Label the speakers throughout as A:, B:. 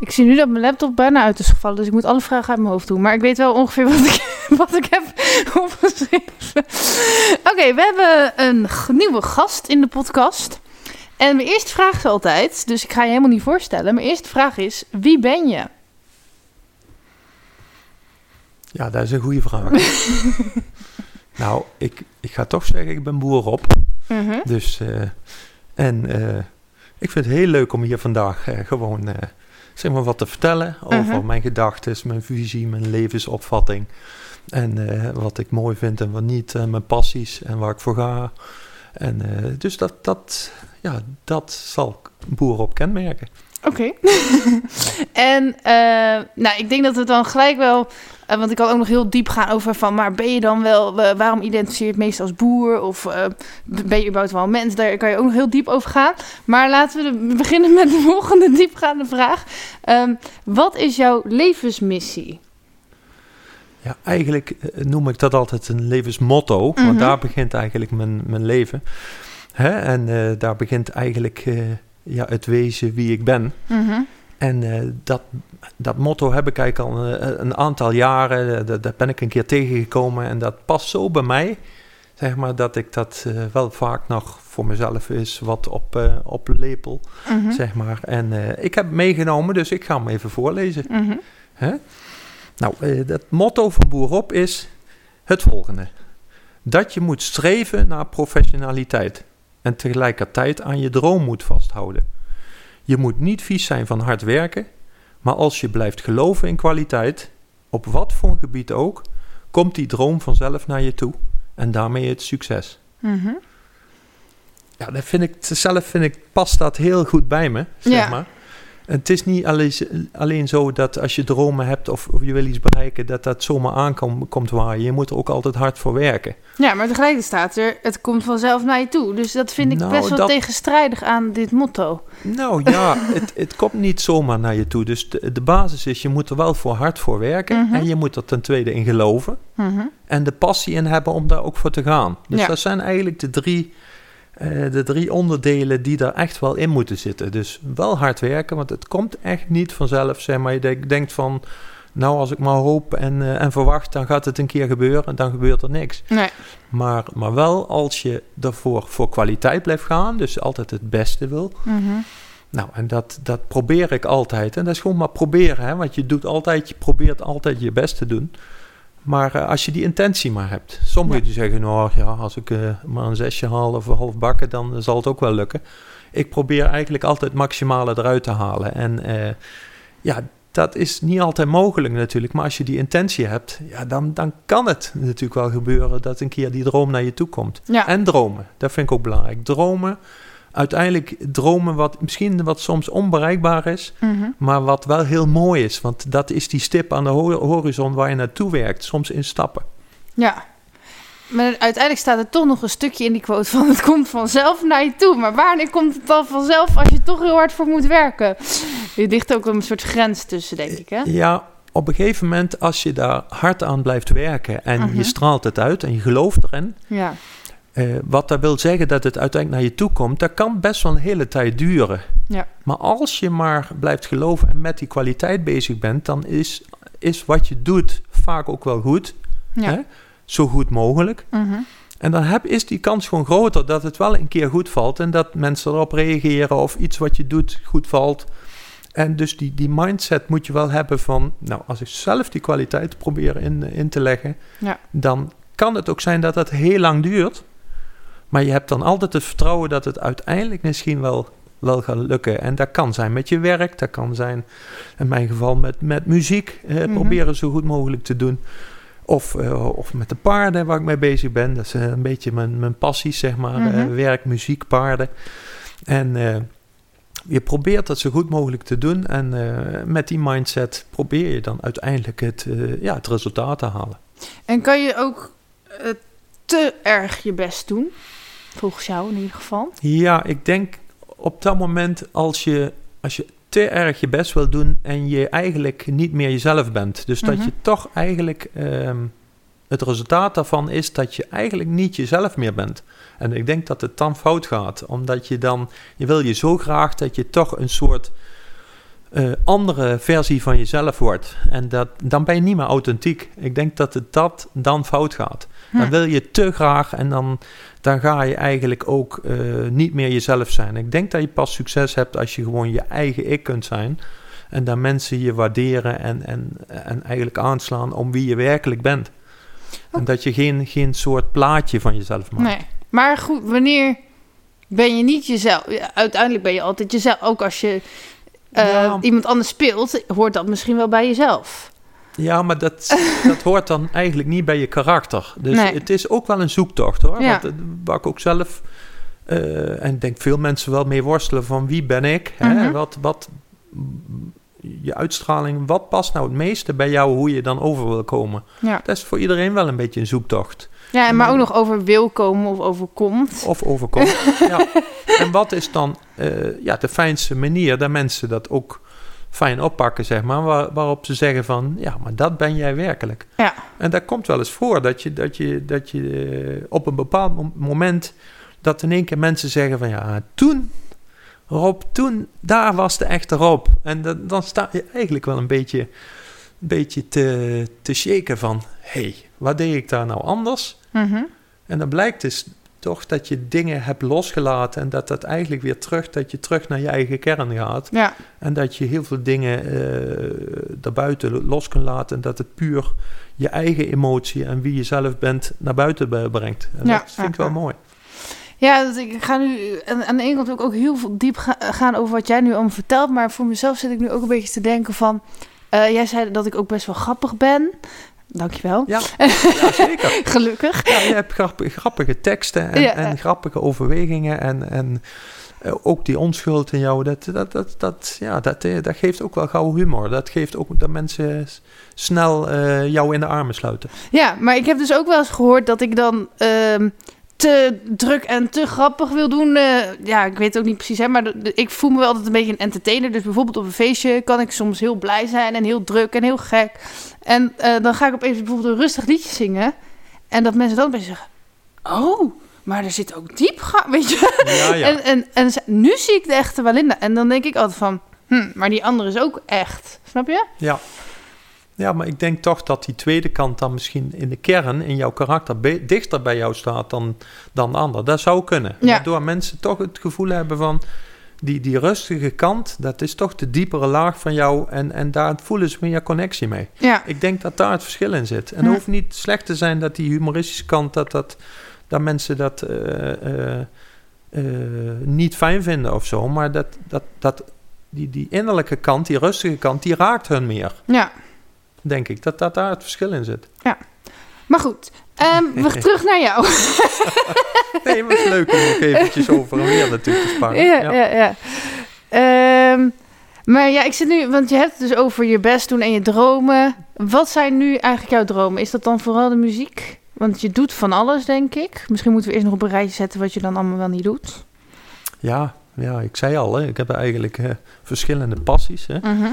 A: ik zie nu dat mijn laptop bijna uit is gevallen, dus ik moet alle vragen uit mijn hoofd doen. Maar ik weet wel ongeveer wat ik, wat ik heb opgeschreven. Oké, we hebben een nieuwe gast in de podcast. En mijn eerste vraag is altijd, dus ik ga je helemaal niet voorstellen. Mijn eerste vraag is, wie ben je?
B: Ja, dat is een goede vraag. nou, ik, ik ga toch zeggen, ik ben boer op.
A: Mhm.
B: Dus, eh, en eh, ik vind het heel leuk om hier vandaag eh, gewoon, zeg maar, wat te vertellen over
A: Mhm.
B: mijn gedachten, mijn visie, mijn levensopvatting. En eh, wat ik mooi vind en wat niet, en mijn passies en waar ik voor ga. En eh, dus dat, dat, ja, dat zal boer op kenmerken.
A: Oké. en eh, nou, ik denk dat het dan gelijk wel... eh, want ik kan ook nog heel diep gaan over van... maar ben je dan wel... waarom identificeer je het meest als boer? Of eh, ben je überhaupt wel een mens? Daar kan je ook nog heel diep over gaan. Maar laten we de- beginnen met de volgende diepgaande vraag. Ehm, wat is jouw levensmissie?
B: Ja, eigenlijk eh, noem ik dat altijd een levensmotto,
A: Mhm.
B: want daar begint eigenlijk mijn, mijn leven. Hè? En daar begint eigenlijk ja, het wezen wie ik ben.
A: Mhm.
B: En eh, dat, dat motto heb ik eigenlijk al eh, een aantal jaren, eh, dat ben ik een keer tegengekomen en dat past zo bij mij, zeg maar, dat ik dat wel vaak nog voor mezelf is wat op, op lepel,
A: Mhm.
B: zeg maar. En ik heb het meegenomen, dus ik ga hem even voorlezen. Hè? Nou, het motto van Boerop is het volgende. Dat je moet streven naar professionaliteit en tegelijkertijd aan je droom moet vasthouden. Je moet niet vies zijn van hard werken, maar als je blijft geloven in kwaliteit, op wat voor gebied ook, komt die droom vanzelf naar je toe en daarmee het succes.
A: Mhm.
B: Ja, dat vind ik zelf vind ik past dat heel goed bij me, zeg
A: Ja.
B: maar. Het is niet alleen, alleen zo dat als je dromen hebt of, of je wil iets bereiken, dat dat zomaar aankomt komt waaien. Je moet er ook altijd hard voor werken.
A: Ja, maar tegelijkertijd staat er... het komt vanzelf naar je toe. Dus dat vind ik
B: Nou,
A: best wel
B: dat-
A: tegenstrijdig aan dit motto.
B: Nou ja, het, het komt niet zomaar naar je toe. Dus de, de basis is, je moet er wel voor hard voor werken.
A: Mhm.
B: En je moet er ten tweede in geloven.
A: Mhm.
B: En de passie in hebben om daar ook voor te gaan. Dus
A: Ja.
B: dat zijn eigenlijk de drie, eh, de drie onderdelen die er echt wel in moeten zitten. Dus wel hard werken, want het komt echt niet vanzelf. Zeg maar, je denk- denkt van, nou als ik maar hoop en, eh, en verwacht, dan gaat het een keer gebeuren en dan gebeurt er niks.
A: Nee.
B: Maar, maar wel als je ervoor voor kwaliteit blijft gaan, dus altijd het beste wil.
A: Mhm.
B: Nou, en dat, dat probeer ik altijd. En dat is gewoon maar proberen, hè? want je doet altijd, je probeert altijd je best te doen. Maar eh, als je die intentie maar hebt. Sommigen
A: Ja.
B: die zeggen, nou ja, als ik eh, maar een zesje haal of een half bakken, dan eh, zal het ook wel lukken. Ik probeer eigenlijk altijd het maximale eruit te halen. En ja, dat is niet altijd mogelijk natuurlijk. Maar als je die intentie hebt, ja, dan, dan kan het natuurlijk wel gebeuren dat een keer die droom naar je toe komt.
A: Ja.
B: En dromen, dat vind ik ook belangrijk. Dromen, uiteindelijk dromen wat misschien wat soms onbereikbaar is,
A: Mhm.
B: maar wat wel heel mooi is. Want dat is die stip aan de ho- horizon waar je naartoe werkt, soms in stappen.
A: Ja. Maar uiteindelijk staat er toch nog een stukje in die quote van het komt vanzelf naar je toe. Maar wanneer komt het dan vanzelf als je toch heel hard voor moet werken? Er ligt ook een soort grens tussen, denk ik, hè?
B: Ja, op een gegeven moment als je daar hard aan blijft werken en
A: Mhm.
B: je straalt het uit en je gelooft erin.
A: Ja.
B: Eh, wat dat wil zeggen dat het uiteindelijk naar je toe komt, dat kan best wel een hele tijd duren.
A: Ja.
B: Maar als je maar blijft geloven en met die kwaliteit bezig bent, dan is, is wat je doet vaak ook wel goed.
A: Ja.
B: Hè? Zo goed mogelijk.
A: Mhm.
B: En dan heb, is die kans gewoon groter dat het wel een keer goed valt en dat mensen erop reageren of iets wat je doet goed valt. En dus die, die mindset moet je wel hebben van, nou, als ik zelf die kwaliteit probeer in, in te leggen,
A: Ja.
B: dan kan het ook zijn dat het heel lang duurt. Maar je hebt dan altijd het vertrouwen dat het uiteindelijk misschien wel, wel gaat lukken. En dat kan zijn met je werk, dat kan zijn in mijn geval met, met muziek. Eh,
A: Mhm.
B: Proberen zo goed mogelijk te doen. Of, eh, of met de paarden waar ik mee bezig ben. Dat is eh, een beetje mijn, mijn passie, zeg maar.
A: Mhm.
B: Eh, werk, muziek, paarden. En, je probeert dat zo goed mogelijk te doen. En met die mindset probeer je dan uiteindelijk het, ja, het resultaat te halen.
A: En kan je ook te erg je best doen? Volgens jou in ieder geval.
B: Ja, ik denk op dat moment als je, als je te erg je best wil doen en je eigenlijk niet meer jezelf bent. Dus dat
A: Mhm.
B: je toch eigenlijk ehm, het resultaat daarvan is dat je eigenlijk niet jezelf meer bent. En ik denk dat het dan fout gaat, omdat je dan, je wil je zo graag dat je toch een soort eh, andere versie van jezelf wordt. En dat, dan ben je niet meer authentiek. Ik denk dat het dat dan fout gaat. Dan wil je te graag en dan, dan ga je eigenlijk ook eh, niet meer jezelf zijn. Ik denk dat je pas succes hebt als je gewoon je eigen ik kunt zijn. En dat mensen je waarderen en, en, en eigenlijk aanslaan om wie je werkelijk bent. En dat je geen, geen soort plaatje van jezelf maakt.
A: Nee. Maar goed, wanneer ben je niet jezelf? Uiteindelijk ben je altijd jezelf. Ook als je eh,
B: Ja.
A: iemand anders speelt, hoort dat misschien wel bij jezelf.
B: Ja, maar dat, dat hoort dan eigenlijk niet bij je karakter. Dus
A: Nee.
B: het is ook wel een zoektocht hoor.
A: Ja.
B: Want, eh, waar ik ook zelf, eh, en ik denk veel mensen wel mee worstelen van wie ben ik? Hè?
A: Mhm.
B: Wat, wat, je uitstraling, wat past nou het meeste bij jou, hoe je dan over wil komen?
A: Ja.
B: Dat is voor iedereen wel een beetje een zoektocht.
A: Ja, en maar ook nog over wil komen of overkomt.
B: Of overkomt. ja. En wat is dan eh, ja, de fijnste manier dat mensen dat ook fijn oppakken, zeg maar, waar- waarop ze zeggen van, ja, maar dat ben jij werkelijk.
A: Ja.
B: En dat komt wel eens voor dat je, dat je, dat je eh, op een bepaald mo- moment dat in één keer mensen zeggen van ja, toen, Rob, toen, daar was de echte Rob. En dan, dan sta je eigenlijk wel een beetje, een beetje te, te shaken van, hé, hey, wat deed ik daar nou anders?
A: Mhm.
B: En dan blijkt dus toch dat je dingen hebt losgelaten en dat dat eigenlijk weer terug, dat je terug naar je eigen kern gaat.
A: Ja,
B: En dat je heel veel dingen eh daarbuiten los kunt laten. En dat het puur je eigen emotie en wie je zelf bent naar buiten brengt. En
A: Ja,
B: dat vind ik
A: ja,
B: wel
A: ja.
B: mooi.
A: ja dus ik ga nu aan, de ene kant ook, ook heel veel diep ga- gaan over wat jij nu allemaal vertelt. Maar voor mezelf zit ik nu ook een beetje te denken van... eh, jij zei dat ik ook best wel grappig ben. Dankjewel.
B: Ja, ja zeker.
A: Gelukkig.
B: Ja, je hebt grappige, grappige teksten en,
A: Ja.
B: en grappige overwegingen. En, en eh, ook die onschuld in jou, dat, dat, dat, dat, ja, dat, eh, dat geeft ook wel gauw humor. Dat geeft ook dat mensen snel eh, jou in de armen sluiten.
A: Ja, maar ik heb dus ook wel eens gehoord dat ik dan ehm, te druk en te grappig wil doen. Eh, ja, ik weet het ook niet precies, hè, maar de- de- ik voel me wel altijd een beetje een entertainer. Dus bijvoorbeeld op een feestje kan ik soms heel blij zijn en heel druk en heel gek. En eh, dan ga ik opeens bijvoorbeeld een rustig liedje zingen. En dat mensen dan opeens zeggen, oh, maar er zit ook diepgang, weet je.
B: Ja, ja.
A: En, en, en nu zie ik de echte Walinda. En dan denk ik altijd van, hm, maar die andere is ook echt. Snap je?
B: Ja. Ja, maar ik denk toch dat die tweede kant dan misschien in de kern, in jouw karakter, dichter bij jou staat dan, dan de ander. Dat zou kunnen.
A: Ja.
B: Waardoor mensen toch het gevoel hebben van, die, die rustige kant, dat is toch de diepere laag van jou en, en daar voelen ze meer connectie mee.
A: Ja.
B: Ik denk dat daar het verschil in zit. En het hoeft niet slecht te zijn dat die humoristische kant, dat, dat, dat mensen dat eh, eh, eh, niet fijn vinden of zo. Maar dat, dat, dat die, die innerlijke kant, die rustige kant, die raakt hun meer.
A: Ja.
B: Denk ik, dat, dat daar het verschil in zit.
A: Maar goed, ehm, we terug naar jou.
B: Nee, maar het is leuk om ook eventjes over en weer natuurlijk te sparren.
A: ja, ja, ja. Ehm, maar ja, ik zit nu, want je hebt het dus over je best doen en je dromen. Wat zijn nu eigenlijk jouw dromen? Is dat dan vooral de muziek? Want je doet van alles, denk ik. Misschien moeten we eerst nog op een rijtje zetten wat je dan allemaal wel niet doet.
B: Ja, ja, ik zei al, hè, ik heb eigenlijk eh, verschillende passies. Hè.
A: Mhm.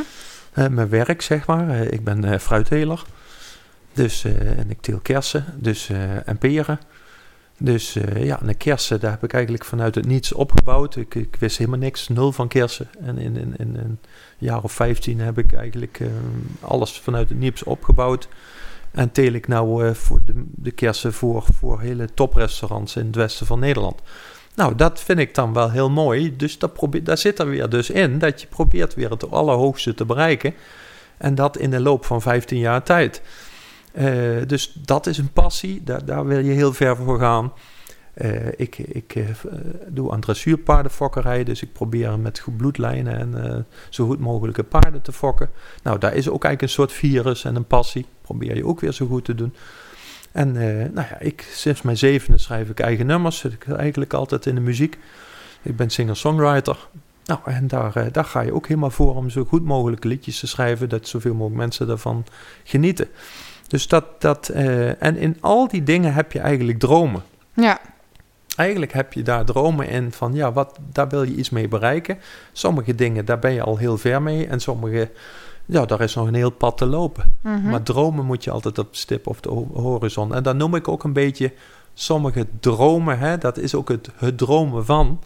B: Mijn werk, zeg maar. Eh, ik ben eh fruitteler. Dus, eh, en ik teel kersen dus, eh, en peren. Dus eh, ja, de kersen, daar heb ik eigenlijk vanuit het niets opgebouwd. Ik, wist helemaal niks, nul van kersen. En in, in, in een jaar of 15 heb ik eigenlijk eh, alles vanuit het niets opgebouwd. En teel ik nou eh, voor de, de kersen voor, voor hele toprestaurants in het westen van Nederland. Nou, dat vind ik dan wel heel mooi. Dus dat probeer, daar zit er weer dus in dat je probeert weer het allerhoogste te bereiken. En dat in de loop van 15 jaar tijd. Eh, dus dat is een passie, daar, daar wil je heel ver voor gaan. Eh, ik ik eh, doe aan dressuurpaardenfokkerij, dus ik probeer met bloedlijnen en zo goed mogelijke paarden te fokken. Nou, daar is ook eigenlijk een soort virus en een passie. Probeer je ook weer zo goed te doen. En eh, nou ja, ik, sinds mijn zevende schrijf ik eigen nummers. Zit ik eigenlijk altijd in de muziek. Ik ben singer-songwriter. Nou, en daar, eh, daar ga je ook helemaal voor om zo goed mogelijk liedjes te schrijven, dat zoveel mogelijk mensen daarvan genieten. Dus dat, dat eh, en in al die dingen heb je eigenlijk dromen.
A: Ja.
B: Eigenlijk heb je daar dromen in van, ja, wat, daar wil je iets mee bereiken. Sommige dingen, daar ben je al heel ver mee. En sommige, ja, daar is nog een heel pad te lopen.
A: Mhm.
B: Maar dromen moet je altijd op stip of de ho- horizon. En dan noem ik ook een beetje sommige dromen, hè, dat is ook het, het dromen van.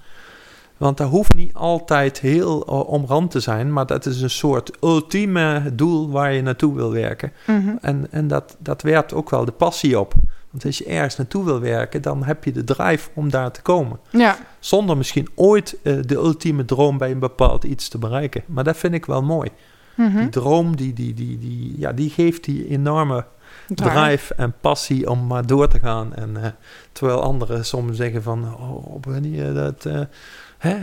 B: Want dat hoeft niet altijd heel uh, omrand te zijn, maar dat is een soort ultieme doel waar je naartoe wil werken.
A: Mhm.
B: En, en dat, dat werpt ook wel de passie op. Want als je ergens naartoe wil werken, dan heb je de drive om daar te komen.
A: Ja.
B: Zonder misschien ooit eh, de ultieme droom bij een bepaald iets te bereiken. Maar dat vind ik wel mooi.
A: Mhm.
B: Die droom, die, die, die, die, ja, die geeft die enorme drive en passie om maar door te gaan. En, eh, terwijl anderen soms zeggen van, oh, wanneer dat eh, hè,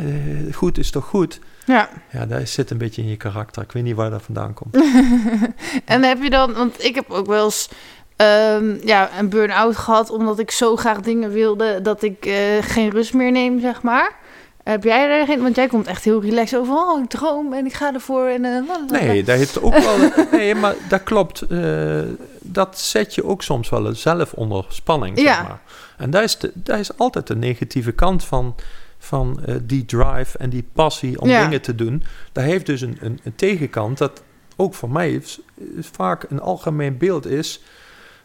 B: goed is toch goed?
A: Ja.
B: Ja, dat zit een beetje in je karakter. Ik weet niet waar dat vandaan komt.
A: en heb je dan, want ik heb ook wel eens ehm, ja, een burn-out gehad, omdat ik zo graag dingen wilde dat ik eh, geen rust meer neem, zeg maar. Heb jij er geen? Want jij komt echt heel relaxed over. Oh, ik droom en ik ga ervoor. En, eh.
B: Nee, dat heeft ook wel. nee, maar dat klopt. eh, dat zet je ook soms wel zelf onder spanning.
A: Ja.
B: Zeg maar. En dat is, de, dat is altijd de negatieve kant van, van eh, die drive en die passie om
A: Ja.
B: dingen te doen. Dat heeft dus een, een, een tegenkant dat ook voor mij is- is vaak een algemeen beeld is.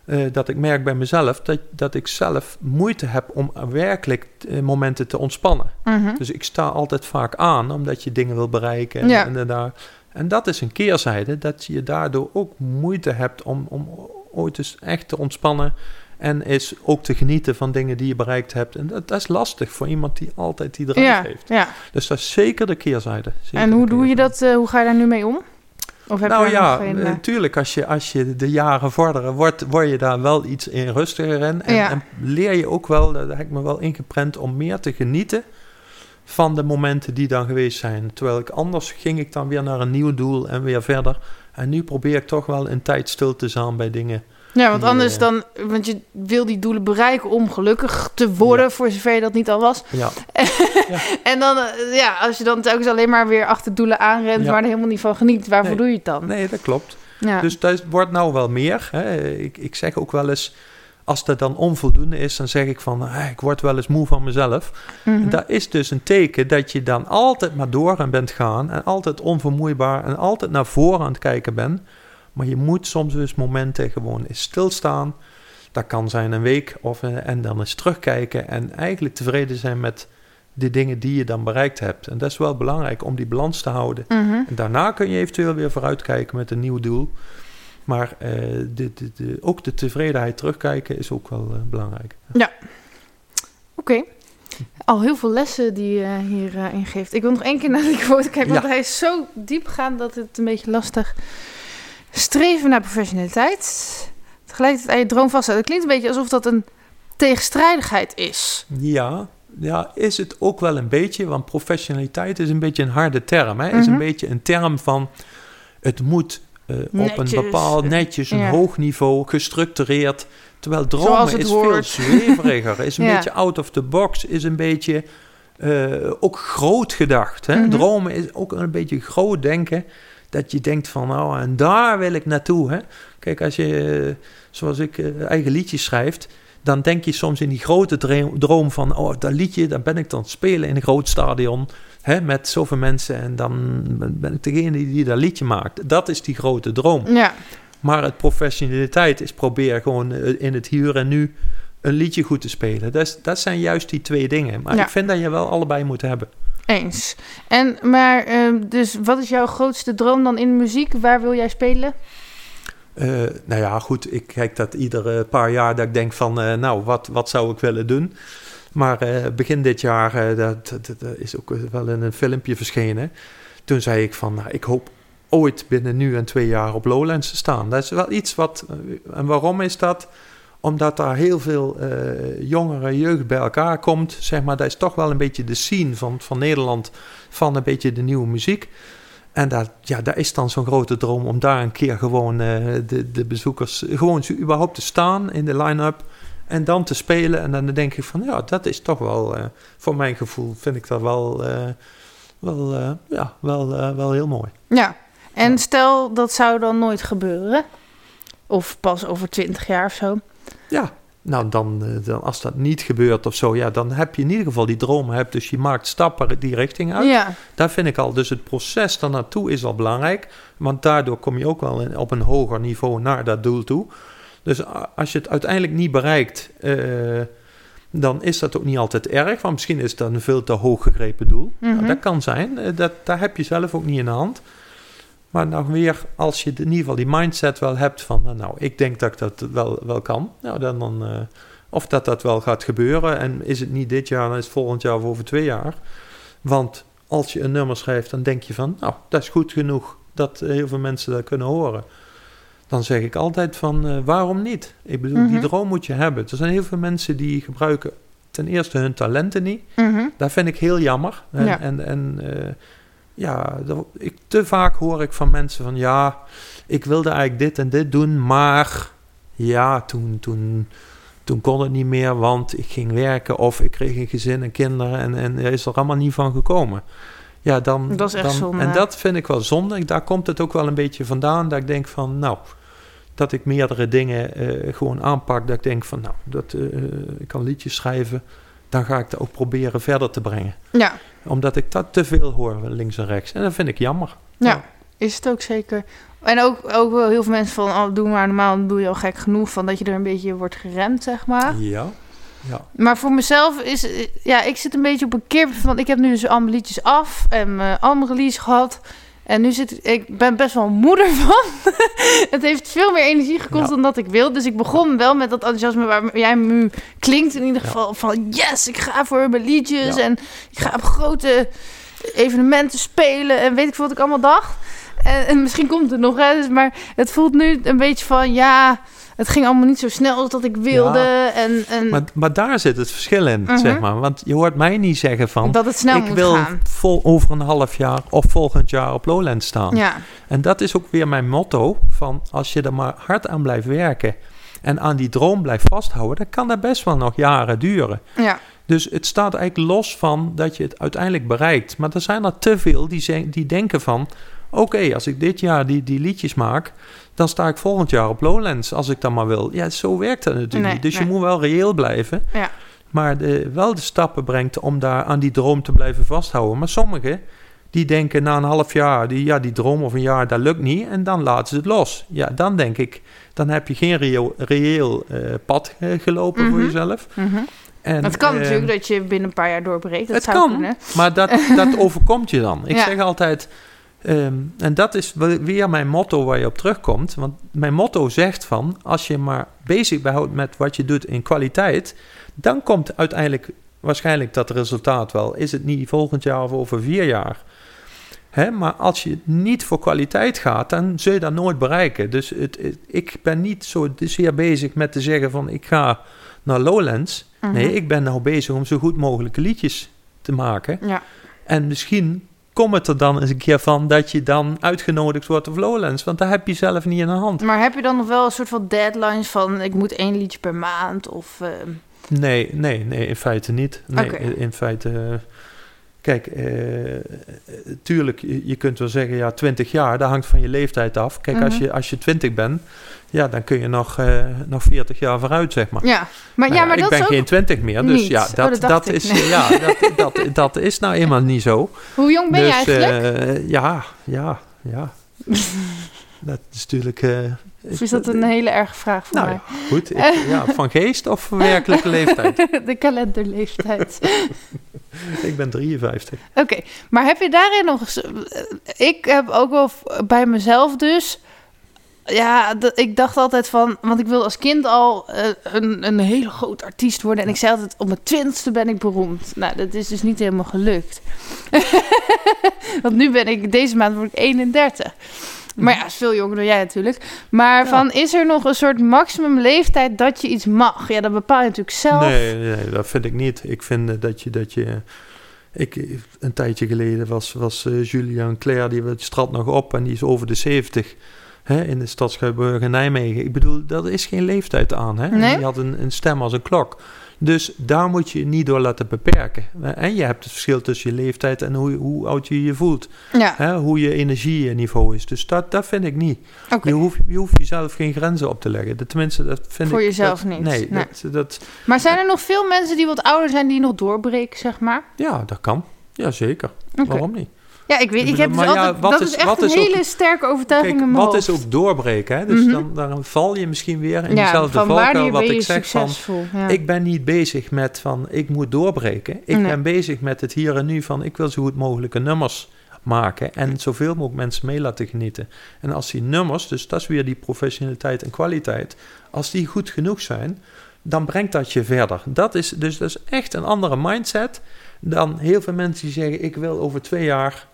B: Eh, dat ik merk bij mezelf dat, dat ik zelf moeite heb om werkelijk eh, momenten te ontspannen.
A: Mhm.
B: Dus ik sta altijd vaak aan, omdat je dingen wil bereiken. En,
A: Ja.
B: en, daar. en dat is een keerzijde, dat je daardoor ook moeite hebt om, om ooit eens echt te ontspannen. En is ook te genieten van dingen die je bereikt hebt. En dat, dat is lastig voor iemand die altijd die drive
A: ja,
B: heeft.
A: ja.
B: Dus dat is zeker de keerzijde. Zeker
A: En hoe doe je dat? eh, hoe ga je daar nu mee om? Of heb
B: Nou
A: je
B: ja,
A: geen... eh,
B: natuurlijk, als je, als je de jaren vorderen, wordt, word je daar wel iets in rustiger in. En,
A: Ja.
B: en leer je ook wel, daar heb ik me wel ingeprent, om meer te genieten van de momenten die dan geweest zijn. Terwijl ik anders ging ik dan weer naar een nieuw doel en weer verder. En nu probeer ik toch wel een tijd stil te staan bij dingen.
A: Ja, want anders dan... Want je wil die doelen bereiken om gelukkig te worden,
B: Ja.
A: voor zover je dat niet al was.
B: Ja,
A: En dan, eh, ja, als je dan telkens alleen maar weer achter doelen aanrent,
B: Ja.
A: maar er helemaal niet van geniet, waarvoor
B: Nee.
A: doe je het dan?
B: nee, dat klopt.
A: Ja.
B: Dus dat wordt nou wel meer. Hè. Ik, ik zeg ook wel eens, als dat dan onvoldoende is, dan zeg ik van, ah, ik word wel eens moe van mezelf. En dat is dus een teken dat je dan altijd maar door aan bent gaan en altijd onvermoeibaar en altijd naar voren aan het kijken bent. Maar je moet soms dus momenten gewoon eens stilstaan. Dat kan zijn een week of, eh, en dan eens terugkijken en eigenlijk tevreden zijn met de dingen die je dan bereikt hebt. En dat is wel belangrijk om die balans te houden.
A: Mhm.
B: En daarna kun je eventueel weer vooruitkijken met een nieuw doel. Maar eh, de, de, de, ook de tevredenheid terugkijken is ook wel eh, belangrijk.
A: Oké. Al heel veel lessen die je hier eh, in geeft. Ik wil nog één keer naar die quote kijken, want
B: Ja.
A: hij is zo diepgaand dat het een beetje lastig. Streven naar professionaliteit. Tegelijkertijd aan je droom vasthouden. Het klinkt een beetje alsof dat een tegenstrijdigheid is.
B: Ja, ja, is het ook wel een beetje, want professionaliteit is een beetje een harde term. Hè? Is
A: Mhm.
B: een beetje een term van het moet eh, op een bepaald netjes, een
A: Ja.
B: hoog niveau, gestructureerd. Terwijl dromen is veel zweveriger, is een
A: Ja.
B: beetje out of the box, is een beetje eh, ook groot gedacht. Hè?
A: Mhm.
B: Dromen is ook een beetje groot denken. Dat je denkt van, nou, en daar wil ik naartoe. Hè? Kijk, als je, eh, zoals ik, eh, eigen liedjes schrijft, dan denk je soms in die grote droom van, oh, dat liedje, dan ben ik dan spelen in een groot stadion, hè, met zoveel mensen, en dan ben ik degene die, die dat liedje maakt. Dat is die grote droom.
A: Ja,
B: Maar het professionaliteit is probeer gewoon eh, in het hier en nu een liedje goed te spelen. Dat, is, dat zijn juist die twee dingen. Maar
A: Ja.
B: ik vind dat je wel allebei moet hebben.
A: Eens. En, maar, ehm, dus wat is jouw grootste droom dan in muziek? Waar wil jij spelen?
B: Eh, nou ja, goed, ik kijk dat iedere paar jaar dat ik denk van, eh, nou, wat, wat zou ik willen doen? Maar eh, begin dit jaar, dat, dat, dat is ook wel in een filmpje verschenen. Toen zei ik van, nou, ik hoop ooit binnen nu en twee jaar op Lowlands te staan. Dat is wel iets wat, en waarom is dat? Omdat daar heel veel eh jongere jeugd bij elkaar komt. Zeg maar, dat is toch wel een beetje de scene van, van Nederland, van een beetje de nieuwe muziek. En dat, ja, dat is dan zo'n grote droom om daar een keer gewoon eh, de, de bezoekers, gewoon überhaupt te staan in de line-up en dan te spelen. En dan denk ik van, ja, dat is toch wel, eh, voor mijn gevoel vind ik dat wel, wel, ja, wel, wel heel mooi.
A: Ja, en stel dat zou dan nooit gebeuren. Of pas over twintig jaar of zo.
B: Ja, nou dan, eh, dan als dat niet gebeurt of zo, ja, dan heb je in ieder geval die droom hebt. Dus je maakt stappen die richting uit.
A: Ja,
B: Daar vind ik al, dus het proces daarnaartoe is al belangrijk. Want daardoor kom je ook wel in- op een hoger niveau naar dat doel toe. Dus als je het uiteindelijk niet bereikt, eh, dan is dat ook niet altijd erg. Want misschien is dan een veel te hoog gegrepen doel.
A: Mhm.
B: Nou, dat kan zijn, eh, dat, daar heb je zelf ook niet in de hand. Maar nog weer, als je in ieder geval die mindset wel hebt van... nou, nou, ik denk dat ik dat wel, wel kan. Nou, dan, dan, eh, of dat dat wel gaat gebeuren. En is het niet dit jaar, dan is het volgend jaar of over twee jaar. Want als je een nummer schrijft, dan denk je van... nou, dat is goed genoeg dat heel veel mensen dat kunnen horen. Dan zeg ik altijd van, eh, waarom niet? Ik bedoel, die
A: Mhm.
B: droom moet je hebben. Er zijn heel veel mensen die gebruiken ten eerste hun talenten niet...
A: Mhm.
B: Dat vind ik heel jammer. En,
A: Ja.
B: en, en eh, ja, dat- ik, te vaak hoor ik van mensen van ja, ik wilde eigenlijk dit en dit doen, maar ja, toen, toen, toen kon het niet meer, want ik ging werken of ik kreeg een gezin en kinderen en, en er is er allemaal niet van gekomen. Ja, dan,
A: Dat is echt
B: dan,
A: zonde.
B: En dat vind ik wel zonde. Daar komt het ook wel een beetje vandaan dat ik denk van, nou, dat ik meerdere dingen eh, gewoon aanpak. Dat ik denk van, nou, dat, eh, ik kan liedjes schrijven. Dan ga ik dat ook proberen verder te brengen.
A: ja,
B: Omdat ik dat te veel hoor links en rechts. En dat vind ik jammer.
A: ja, is het ook zeker. En ook, ook wel heel veel mensen van, oh, doe maar normaal, dan doe je al gek genoeg. Van dat je er een beetje wordt geremd, zeg maar.
B: Ja. Ja.
A: Maar voor mezelf is, eh, ja, ik zit een beetje op een keer. Want ik heb nu dus allemaal liedjes af en mijn albumrelease gehad. En nu zit ik, ik ben best wel moeder van. het heeft veel meer energie gekost
B: Ja.
A: dan dat ik wil. Dus ik begon wel met dat enthousiasme waar jij nu klinkt. In ieder
B: Ja.
A: geval van yes, ik ga voor mijn liedjes.
B: Ja.
A: En ik ga op grote evenementen spelen. En weet ik veel wat ik allemaal dacht. En, en misschien komt het nog, hè. Dus, maar het voelt nu een beetje van ja, het ging allemaal niet zo snel als dat ik wilde. En, en
B: Maar, maar daar zit het verschil in,
A: Mhm.
B: zeg maar. Want je hoort mij niet zeggen van...
A: dat het snel
B: ik
A: moet
B: wil
A: gaan.
B: vol over een half jaar of volgend jaar op Lowland staan.
A: Ja,
B: En dat is ook weer mijn motto van als je er maar hard aan blijft werken en aan die droom blijft vasthouden, dan kan dat best wel nog jaren duren.
A: ja,
B: Dus het staat eigenlijk los van dat je het uiteindelijk bereikt. Maar er zijn er te veel die, die denken van... oké, als ik dit jaar die, die liedjes maak... dan sta ik volgend jaar op Lowlands als ik dat maar wil. Ja, zo werkt dat natuurlijk
A: Nee,
B: niet. Dus
A: nee.
B: je moet wel reëel blijven.
A: Ja.
B: Maar de, wel de stappen brengt om daar aan die droom te blijven vasthouden. Maar sommigen die denken na een half jaar... Die, ja, die droom of een jaar, dat lukt niet. En dan laten ze het los. Ja, dan denk ik... dan heb je geen reëel, reëel eh, pad eh, gelopen voor
A: Mhm.
B: jezelf.
A: mhm.
B: En,
A: het kan
B: eh,
A: natuurlijk dat je binnen een paar jaar doorbreekt. Dat
B: het
A: zou
B: kan,
A: kunnen.
B: maar dat, dat overkomt je dan. Ik
A: Ja.
B: zeg altijd, ehm, en dat is weer mijn motto waar je op terugkomt. Want mijn motto zegt van, als je maar bezig behoudt met wat je doet in kwaliteit, dan komt uiteindelijk waarschijnlijk dat resultaat wel. Is het niet volgend jaar of over vier jaar? Hè, maar als je niet voor kwaliteit gaat, dan zul je dat nooit bereiken. Dus het, het- ik ben niet zo zeer bezig met te zeggen van ik ga naar Lowlands.
A: Mhm.
B: Nee, ik ben nou bezig om zo goed mogelijke liedjes te maken.
A: Ja,
B: En misschien komt het er dan eens een keer van dat je dan uitgenodigd wordt op Lowlands. Want daar heb je zelf niet in de hand.
A: maar heb je dan nog wel een soort van deadlines van... ik moet één liedje per maand of... ehm,
B: Nee, nee, nee, in feite niet. Nee, in feite... eh, Kijk, eh, tuurlijk, je, je kunt wel zeggen, ja, 20 jaar, dat hangt van je leeftijd af. Kijk, als,
A: Mhm.
B: je, als je 20 bent, ja, dan kun je nog, eh, nog 40 jaar vooruit, zeg maar.
A: ja, maar,
B: Nou
A: ja, maar
B: ik
A: dat
B: ben
A: is
B: geen 20 meer, dus
A: Niet.
B: ja,
A: Oh,
B: dat,
A: dat
B: is,
A: Nee.
B: ja dat, dat, dat is nou eenmaal niet zo.
A: Hoe jong ben je
B: dus,
A: eigenlijk?
B: eh, ja, ja, ja. dat is natuurlijk... eh,
A: of is dat een hele erge vraag voor
B: Nou
A: mij?
B: ja, goed. Ik, ja, van geest of werkelijke leeftijd?
A: De kalenderleeftijd.
B: Ik ben 53.
A: Oké, maar heb je daarin nog. Ik heb ook wel bij mezelf dus... Ja, ik dacht altijd van... Want ik wilde als kind al eh, een, een hele groot artiest worden. En ik zei altijd, op mijn twintigste ben ik beroemd. Nou, dat is dus niet helemaal gelukt. want nu ben ik... Deze maand word ik 31. Maar ja, is veel jonger dan jij natuurlijk. Maar
B: Ja.
A: van, is er nog een soort maximum leeftijd dat je iets mag? Ja, dat bepaal je natuurlijk zelf.
B: Nee, nee, dat vind ik niet. Ik vind dat je... Dat je ik, een tijdje geleden was, was eh, Julian Claire, die straat nog op en die is over de 70. Hè, in de stad in Nijmegen. Ik bedoel, dat is geen leeftijd aan. Hè?
A: Nee.
B: En Die had een, een stem als een klok. Dus daar moet je je niet door laten beperken. En je hebt het verschil tussen je leeftijd en hoe, hoe oud je je voelt.
A: Ja,
B: Hè? Hoe je energieniveau is. Dus dat, dat vind ik niet. Je, hoeft, je hoeft jezelf geen grenzen op te leggen. Dat, tenminste, dat vind
A: Voor
B: ik...
A: jezelf
B: dat-
A: niet.
B: Nee,
A: Nee.
B: Dat, dat,
A: Maar zijn er nog veel mensen die wat ouder zijn die nog doorbreken, zeg maar?
B: ja, dat kan. Jazeker.
A: Oké.
B: Waarom niet?
A: Ja, ik weet, ik heb dus
B: Maar ja,
A: altijd,
B: wat
A: dat
B: is-
A: is echt een
B: is ook-
A: hele sterke overtuiging
B: Kijk,
A: in mijn
B: wat
A: hoofd.
B: is ook doorbreken? Hè? Dus
A: Mhm.
B: dan, dan val je misschien weer in
A: ja, van
B: valkuil wat ik zeg van...
A: ja.
B: Ik ben niet bezig met van ik moet doorbreken. Ik
A: Nee.
B: ben bezig met het hier en nu van ik wil zo goed mogelijke nummers maken en zoveel mogelijk mensen mee laten genieten. En als die nummers, dus dat is weer die professionaliteit en kwaliteit, als die goed genoeg zijn, dan brengt dat je verder. Dat is dus dat is echt een andere mindset dan heel veel mensen die zeggen ik wil over twee jaar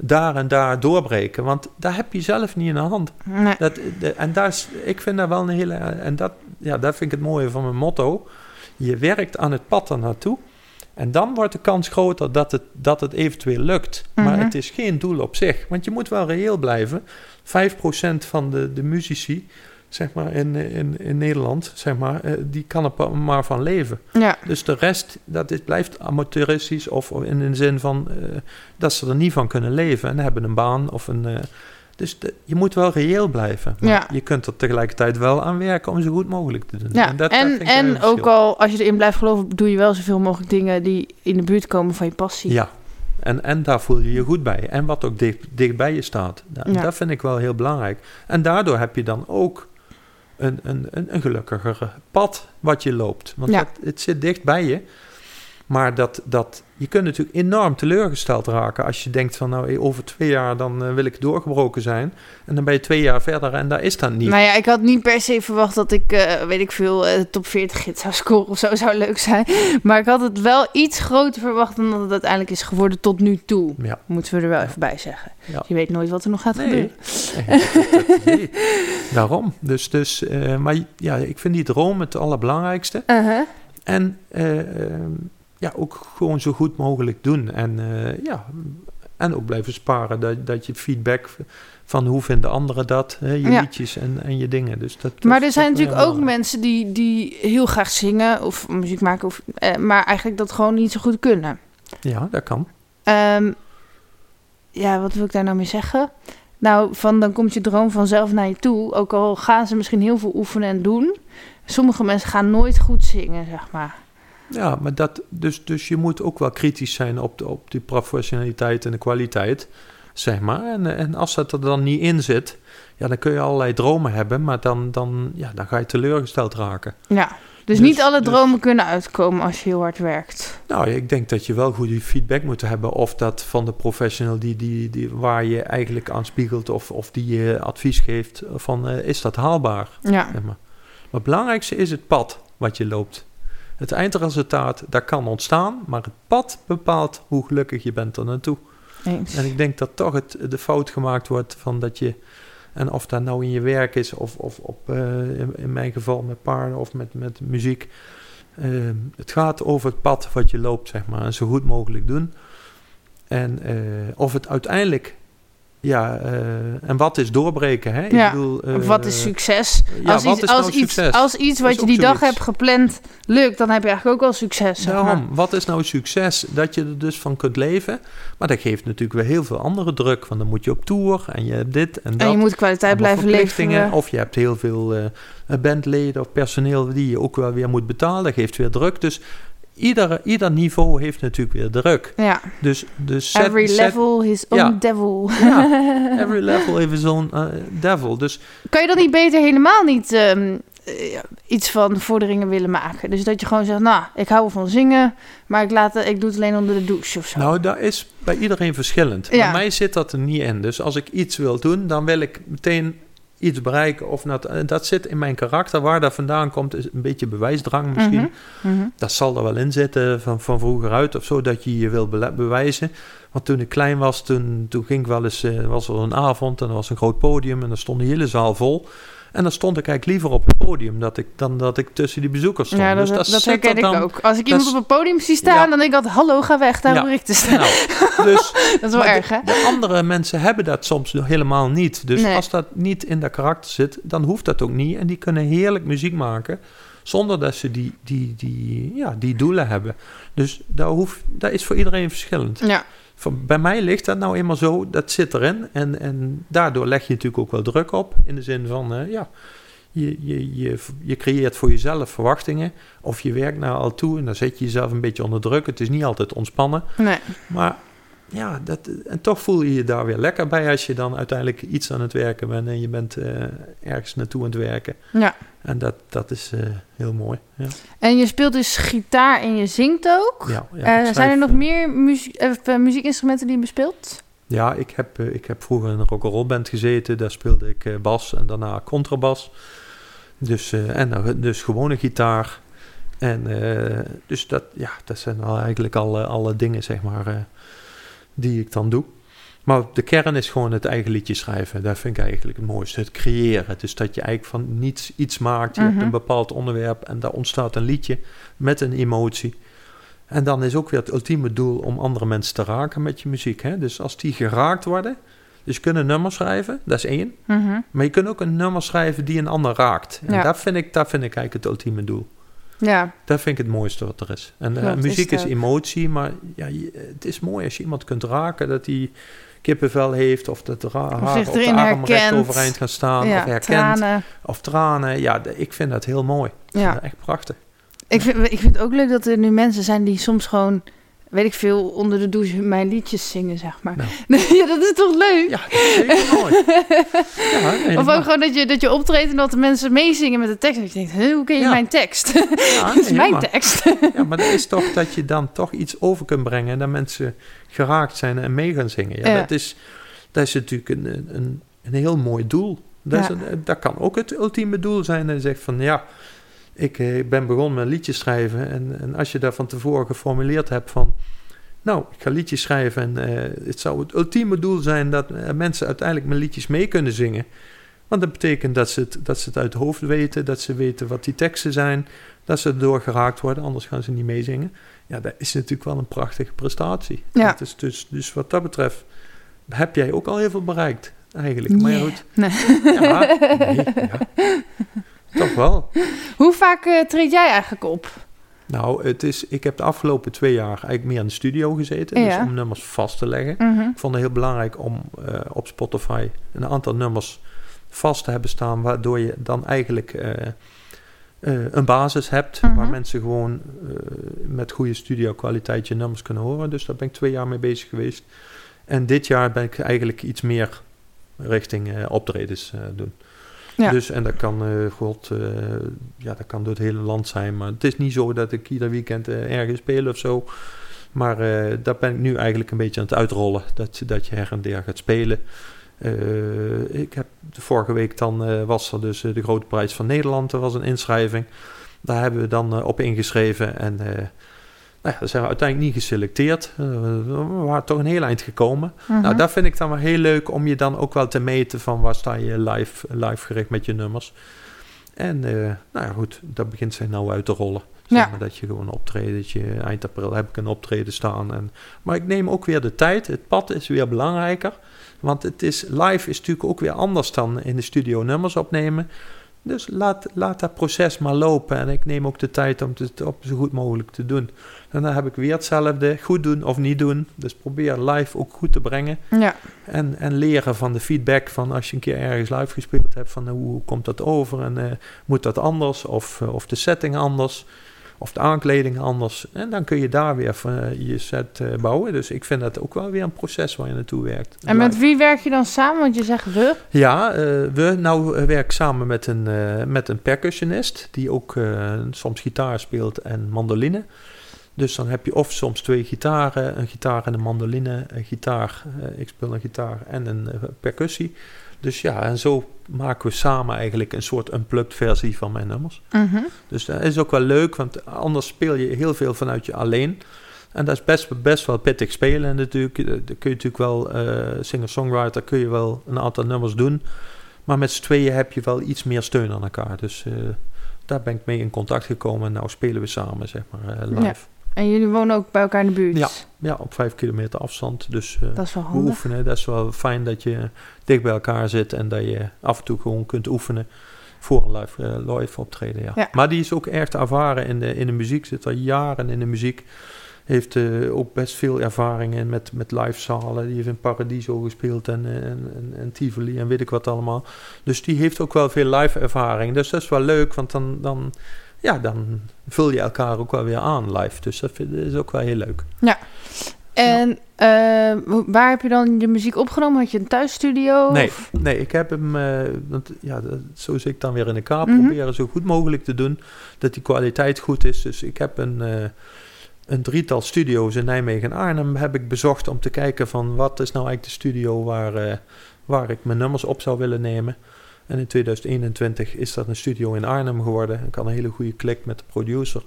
B: daar en daar doorbreken. Want daar heb je zelf niet in de hand.
A: Nee.
B: Dat, de, en daar is, ik vind dat wel een hele. En dat, ja, dat vind ik het mooie van mijn motto. Je werkt aan het pad ernaartoe. En dan wordt de kans groter dat het, dat het eventueel lukt. Maar
A: Mhm.
B: het is geen doel op zich. Want je moet wel reëel blijven. 5% van de, de muzici zeg maar, in, in, in Nederland, zeg maar, eh, die kan er maar van leven.
A: Ja,
B: Dus de rest, dat is, blijft amateuristisch of in de zin van eh, dat ze er niet van kunnen leven en hebben een baan of een. eh, dus de- je moet wel reëel blijven. Maar
A: Ja.
B: je kunt er tegelijkertijd wel aan werken om zo goed mogelijk te doen.
A: ja.
B: dat
A: en, en ook al als je erin blijft geloven, doe je wel zoveel mogelijk dingen die in de buurt komen van je passie.
B: Ja, en, en daar voel je je goed bij. En wat ook dicht, dicht bij je staat.
A: Ja.
B: dat vind ik wel heel belangrijk. En daardoor heb je dan ook een, een, een, gelukkiger pad wat je loopt. Want
A: Ja.
B: dat, het zit dicht bij je. Maar dat, dat, je kunt natuurlijk enorm teleurgesteld raken als je denkt van nou over twee jaar dan eh, wil ik doorgebroken zijn. En dan ben je twee jaar verder en daar is dat niet.
A: Nou ja, ik had niet per se verwacht dat ik, eh, weet ik veel, eh, top 40 hit zou scoren of zo. Zou leuk zijn. Maar ik had het wel iets groter verwacht dan dat het uiteindelijk is geworden tot nu toe.
B: Ja.
A: Moeten we er wel even bij zeggen.
B: Ja.
A: Je weet nooit wat er nog gaat
B: Nee.
A: gebeuren.
B: Nee, nee. Daarom. Dus, dus, eh, maar ja, ik vind die droom het allerbelangrijkste.
A: Uh-huh.
B: En eh, ehm, ja, ook gewoon zo goed mogelijk doen. En, eh, ja, en ook blijven sparen. Dat, dat je feedback van hoe vinden anderen dat. Hè, je
A: Ja.
B: liedjes en, en je dingen. Dus dat, dat
A: Maar er zijn natuurlijk ook
B: belangrijk.
A: mensen die, die heel graag zingen of muziek maken, of, eh, maar eigenlijk dat gewoon niet zo goed kunnen.
B: Ja, dat kan.
A: Ehm, ja, wat wil ik daar nou mee zeggen? Nou, van dan komt je droom vanzelf naar je toe. Ook al gaan ze misschien heel veel oefenen en doen. Sommige mensen gaan nooit goed zingen, zeg maar.
B: Ja, maar dat, dus, dus je moet ook wel kritisch zijn op, de, op die professionaliteit en de kwaliteit, zeg maar. En, en als dat er dan niet in zit, ja, dan kun je allerlei dromen hebben, maar dan, dan, ja, dan ga je teleurgesteld raken.
A: Ja, dus,
B: Dus-
A: niet alle
B: dus-
A: dromen kunnen uitkomen als je heel hard werkt.
B: Nou, ik denk dat je wel goede feedback moet hebben. Of dat van de professional die, die, die, waar je eigenlijk aan spiegelt of, of die je advies geeft van eh, is dat haalbaar?
A: Ja,
B: Zeg maar. maar het belangrijkste is het pad wat je loopt. Het eindresultaat, dat kan ontstaan, maar het pad bepaalt hoe gelukkig je bent er naartoe.
A: eens.
B: En ik denk dat toch het, de fout gemaakt wordt van dat je, en of dat nou in je werk is of, of op, eh, in, in mijn geval met paarden of met, met muziek. eh, het gaat over het pad wat je loopt, zeg maar, en zo goed mogelijk doen. En eh, of het uiteindelijk, ja, eh, en wat is doorbreken, hè?
A: Ja,
B: Ik bedoel,
A: wat is
B: eh,
A: succes?
B: ja,
A: als
B: wat
A: iets,
B: is
A: als,
B: nou
A: iets,
B: succes?
A: als iets wat je die dag hebt gepland lukt, dan heb je eigenlijk ook al succes. zeg maar.
B: Daarom, wat is nou succes? Dat je er dus van kunt leven. Maar dat geeft natuurlijk weer heel veel andere druk. Want dan moet je op tour en je hebt dit en dat.
A: En je moet kwaliteit blijven leveren.
B: Of je hebt heel veel eh, bandleden of personeel die je ook wel weer moet betalen. Dat geeft weer druk. Dus ieder, ieder niveau heeft natuurlijk weer druk.
A: Ja,
B: Dus, dus zet-
A: every level his own
B: Ja.
A: devil.
B: Ja, every level heeft zo'n eh, devil. Dus
A: Kan je dan niet beter helemaal niet ehm, eh, iets van vorderingen willen maken? Dus dat je gewoon zegt, nou, ik hou van zingen, maar ik, laat, ik doe het alleen onder de douche of zo.
B: nou, dat is bij iedereen verschillend.
A: Ja.
B: Bij mij zit dat er niet in. Dus als ik iets wil doen, dan wil ik meteen iets bereiken. Of dat, eh, dat zit in mijn karakter. Waar dat vandaan komt, is een beetje bewijsdrang misschien.
A: Mhm, mhm.
B: Dat zal er wel in zitten van, van vroeger uit of zo, dat je je wil bewijzen. Want toen ik klein was, toen, toen ging ik wel eens, eh, was er een avond en er was een groot podium en er stond de hele zaal vol. En dan stond ik eigenlijk liever op het podium dat ik, dan dat ik tussen die bezoekers stond.
A: Ja, dat,
B: Dus
A: dat, herken
B: er
A: ik
B: dan-
A: ook. Als ik iemand op een podium zie staan,
B: Ja.
A: dan denk ik altijd, hallo, ga weg, daar
B: Ja.
A: hoor ik te staan.
B: Nou, dus,
A: dat is wel erg, hè?
B: de, de andere mensen hebben dat soms helemaal niet. Dus
A: Nee.
B: als dat niet in dat karakter zit, dan hoeft dat ook niet. En die kunnen heerlijk muziek maken zonder dat ze die, die, die, ja, die doelen hebben. Dus dat, hoeft, dat is voor iedereen verschillend.
A: Ja,
B: Bij mij ligt dat nou eenmaal zo, dat zit erin. En, en daardoor leg je natuurlijk ook wel druk op. In de zin van, eh, ja, je, je, je, je creëert voor jezelf verwachtingen. Of je werkt naar al toe en dan zet je jezelf een beetje onder druk. Het is niet altijd ontspannen.
A: nee.
B: Maar ja, dat, en toch voel je je daar weer lekker bij als je dan uiteindelijk iets aan het werken bent. En je bent eh, ergens naartoe aan het werken.
A: Ja.
B: En dat, dat is eh, heel mooi. Ja,
A: En je speelt dus gitaar en je zingt ook.
B: ja, ja,
A: Eh, zijn er nog meer muziek, muziekinstrumenten die je bespeelt?
B: Ja, ik heb, ik heb vroeger in een rock'n'roll band gezeten. Daar speelde ik bas en daarna contrabas. Dus, en dus gewone gitaar. En dus dat, ja, dat zijn al eigenlijk alle, alle dingen, zeg maar, die ik dan doe. Maar de kern is gewoon het eigen liedje schrijven. Dat vind ik eigenlijk het mooiste. Het creëren. Dus dat je eigenlijk van niets iets maakt. Je hebt
A: Mhm.
B: een bepaald onderwerp en daar ontstaat een liedje met een emotie. En dan is ook weer het ultieme doel om andere mensen te raken met je muziek. Hè? Dus als die geraakt worden, dus je kunt een nummer schrijven, dat is één.
A: Mhm.
B: Maar je kunt ook een nummer schrijven die een ander raakt. En
A: Ja.
B: dat, vind ik, dat vind ik eigenlijk het ultieme doel.
A: Ja,
B: Dat vind ik het mooiste wat er is. En eh,
A: Klopt,
B: muziek is emotie, maar ja, het is mooi als je iemand kunt raken, dat hij kippenvel heeft, of dat
A: Of
B: haar
A: zich
B: op de arm recht overeind gaan staan,
A: ja
B: of herkent,
A: tranen.
B: of tranen. Ja, ik vind dat heel mooi.
A: Ja.
B: dat echt prachtig.
A: Ik vind, ik vind het ook leuk dat er nu mensen zijn die soms gewoon, weet ik veel, onder de douche mijn liedjes zingen, zeg maar.
B: Nou.
A: ja, dat is toch leuk?
B: Ja, dat is zeker mooi. Ja,
A: Of ook gewoon dat je, dat je optreedt en dat de mensen meezingen met de tekst. En dat je denkt, hoe ken je
B: Ja.
A: mijn tekst?
B: ja,
A: dat is mijn tekst.
B: Ja, maar dat is toch dat je dan toch iets over kunt brengen en dat mensen geraakt zijn en mee gaan zingen. Ja. Dat, is, dat is natuurlijk een, een, een heel mooi doel. Dat, is een- dat kan ook het ultieme doel zijn. Dat je zegt van ja, ik eh, ben begonnen met liedjes schrijven. En, en als je daar van tevoren geformuleerd hebt van, nou, ik ga liedjes schrijven. En eh, het zou het ultieme doel zijn dat eh, mensen uiteindelijk mijn liedjes mee kunnen zingen. Want dat betekent dat ze, het, dat ze het uit het hoofd weten, dat ze weten wat die teksten zijn, dat ze erdoor geraakt worden, anders gaan ze niet meezingen. Ja, dat is natuurlijk wel een prachtige prestatie.
A: Ja.
B: Dat is dus, dus wat dat betreft heb jij ook al heel veel bereikt, eigenlijk. Maar
A: Yeah.
B: goed.
A: Nee.
B: Ja, nee, ja. Toch wel.
A: Hoe vaak eh, treed jij eigenlijk op?
B: Nou, het is, ik heb de afgelopen twee jaar eigenlijk meer in de studio gezeten.
A: Ja.
B: Dus om nummers vast te leggen.
A: Mhm.
B: Ik vond het heel belangrijk om eh, op Spotify een aantal nummers vast te hebben staan, waardoor je dan eigenlijk eh, een basis hebt
A: Mhm.
B: waar mensen gewoon met goede studio kwaliteit je nummers kunnen horen. Dus daar ben ik twee jaar mee bezig geweest. En dit jaar ben ik eigenlijk iets meer richting optredens doen. Dus, en dat kan, eh, God, eh, ja, dat kan door het hele land zijn. Maar het is niet zo dat ik ieder weekend eh, ergens speel of zo. Maar daar ben ik nu eigenlijk een beetje aan het uitrollen. Dat, dat je her en der gaat spelen. Ik heb de vorige week dan was er dus de Grote Prijs van Nederland. Er was een inschrijving. Daar hebben we dan op ingeschreven. En nou ja, zijn we uiteindelijk niet geselecteerd. Eh, we waren toch een heel eind gekomen.
A: Mhm.
B: Nou, dat vind ik dan wel heel leuk om je dan ook wel te meten van waar sta je live, live gericht met je nummers. En eh, nou ja, goed, dat begint zich nou uit te rollen. Zeg
A: Ja.
B: maar dat je gewoon optreedt. Je, eind april heb ik een optreden staan. En, maar ik neem ook weer de tijd. Het pad is weer belangrijker. Want het is, live is natuurlijk ook weer anders dan in de studio nummers opnemen. Dus laat, laat dat proces maar lopen. En ik neem ook de tijd om het op zo goed mogelijk te doen. En dan heb ik weer hetzelfde. Goed doen of niet doen. Dus probeer live ook goed te brengen.
A: Ja,
B: En, en leren van de feedback van als je een keer ergens live gespeeld hebt. Van eh, hoe komt dat over en eh, moet dat anders? Of, eh, of de setting anders? Of de aankleding anders? En dan kun je daar weer van, eh, je set eh, bouwen. Dus ik vind dat ook wel weer een proces waar je naartoe werkt.
A: en met wie werk je dan samen? Want je zegt we.
B: Ja, eh, we nou werk ik samen met een, met een percussionist die ook soms gitaar speelt en mandoline. Dus dan heb je of soms twee gitaren, een gitaar en een mandoline, een gitaar, ik speel een gitaar en een percussie. Dus ja, en zo maken we samen eigenlijk een soort unplugged versie van mijn nummers.
A: Mhm.
B: Dus dat is ook wel leuk, want anders speel je heel veel vanuit je alleen. En dat is best, best wel pittig spelen natuurlijk. Eh, Dan kun je natuurlijk wel, eh singer-songwriter, kun je wel een aantal nummers doen. Maar met z'n tweeën heb je wel iets meer steun aan elkaar. Dus eh, daar ben ik mee in contact gekomen. En nou spelen we samen, zeg maar, eh, live.
A: Ja. En jullie wonen ook bij elkaar in de buurt?
B: Ja. Ja, op vijf kilometer afstand. Dus
A: Dat is wel
B: we
A: handig.
B: oefenen. Dat is wel fijn dat je dicht bij elkaar zit en dat je af en toe gewoon kunt oefenen voor een live, eh, live optreden. Ja.
A: Ja.
B: Maar die is ook echt ervaren in de, in de muziek, zit al jaren in de muziek. Heeft eh, ook best veel ervaring in met, met live zalen. Die heeft in Paradiso gespeeld en, en, en, en Tivoli en weet ik wat allemaal. Dus die heeft ook wel veel live ervaring. Dus dat is wel leuk, want dan, dan, ja, dan vul je elkaar ook wel weer aan live. Dus dat vind- is ook wel heel leuk.
A: En eh, waar heb je dan je muziek opgenomen? Had je een thuisstudio?
B: Nee,
A: Of-
B: nee, ik heb hem, eh, want ja, dat, zo zit ik dan weer in de kaap,
A: Mhm.
B: proberen zo goed mogelijk te doen, dat die kwaliteit goed is. Dus ik heb een, eh, een drietal studio's in Nijmegen en Arnhem heb ik bezocht om te kijken van wat is nou eigenlijk de studio waar, waar ik mijn nummers op zou willen nemen. En in 2021 is dat een studio in Arnhem geworden. Ik had een hele goede klik met de producer.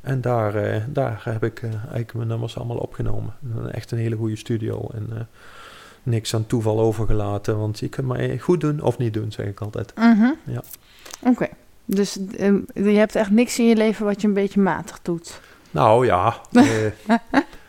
B: En daar, eh, daar heb ik eh, eigenlijk mijn nummers allemaal opgenomen. Echt een hele goede studio. En eh, niks aan toeval overgelaten. Want je kunt maar goed doen of niet doen, zeg ik altijd.
A: Mhm.
B: Ja.
A: Oké. Dus je hebt echt niks in je leven wat je een beetje matig doet.
B: Nou ja,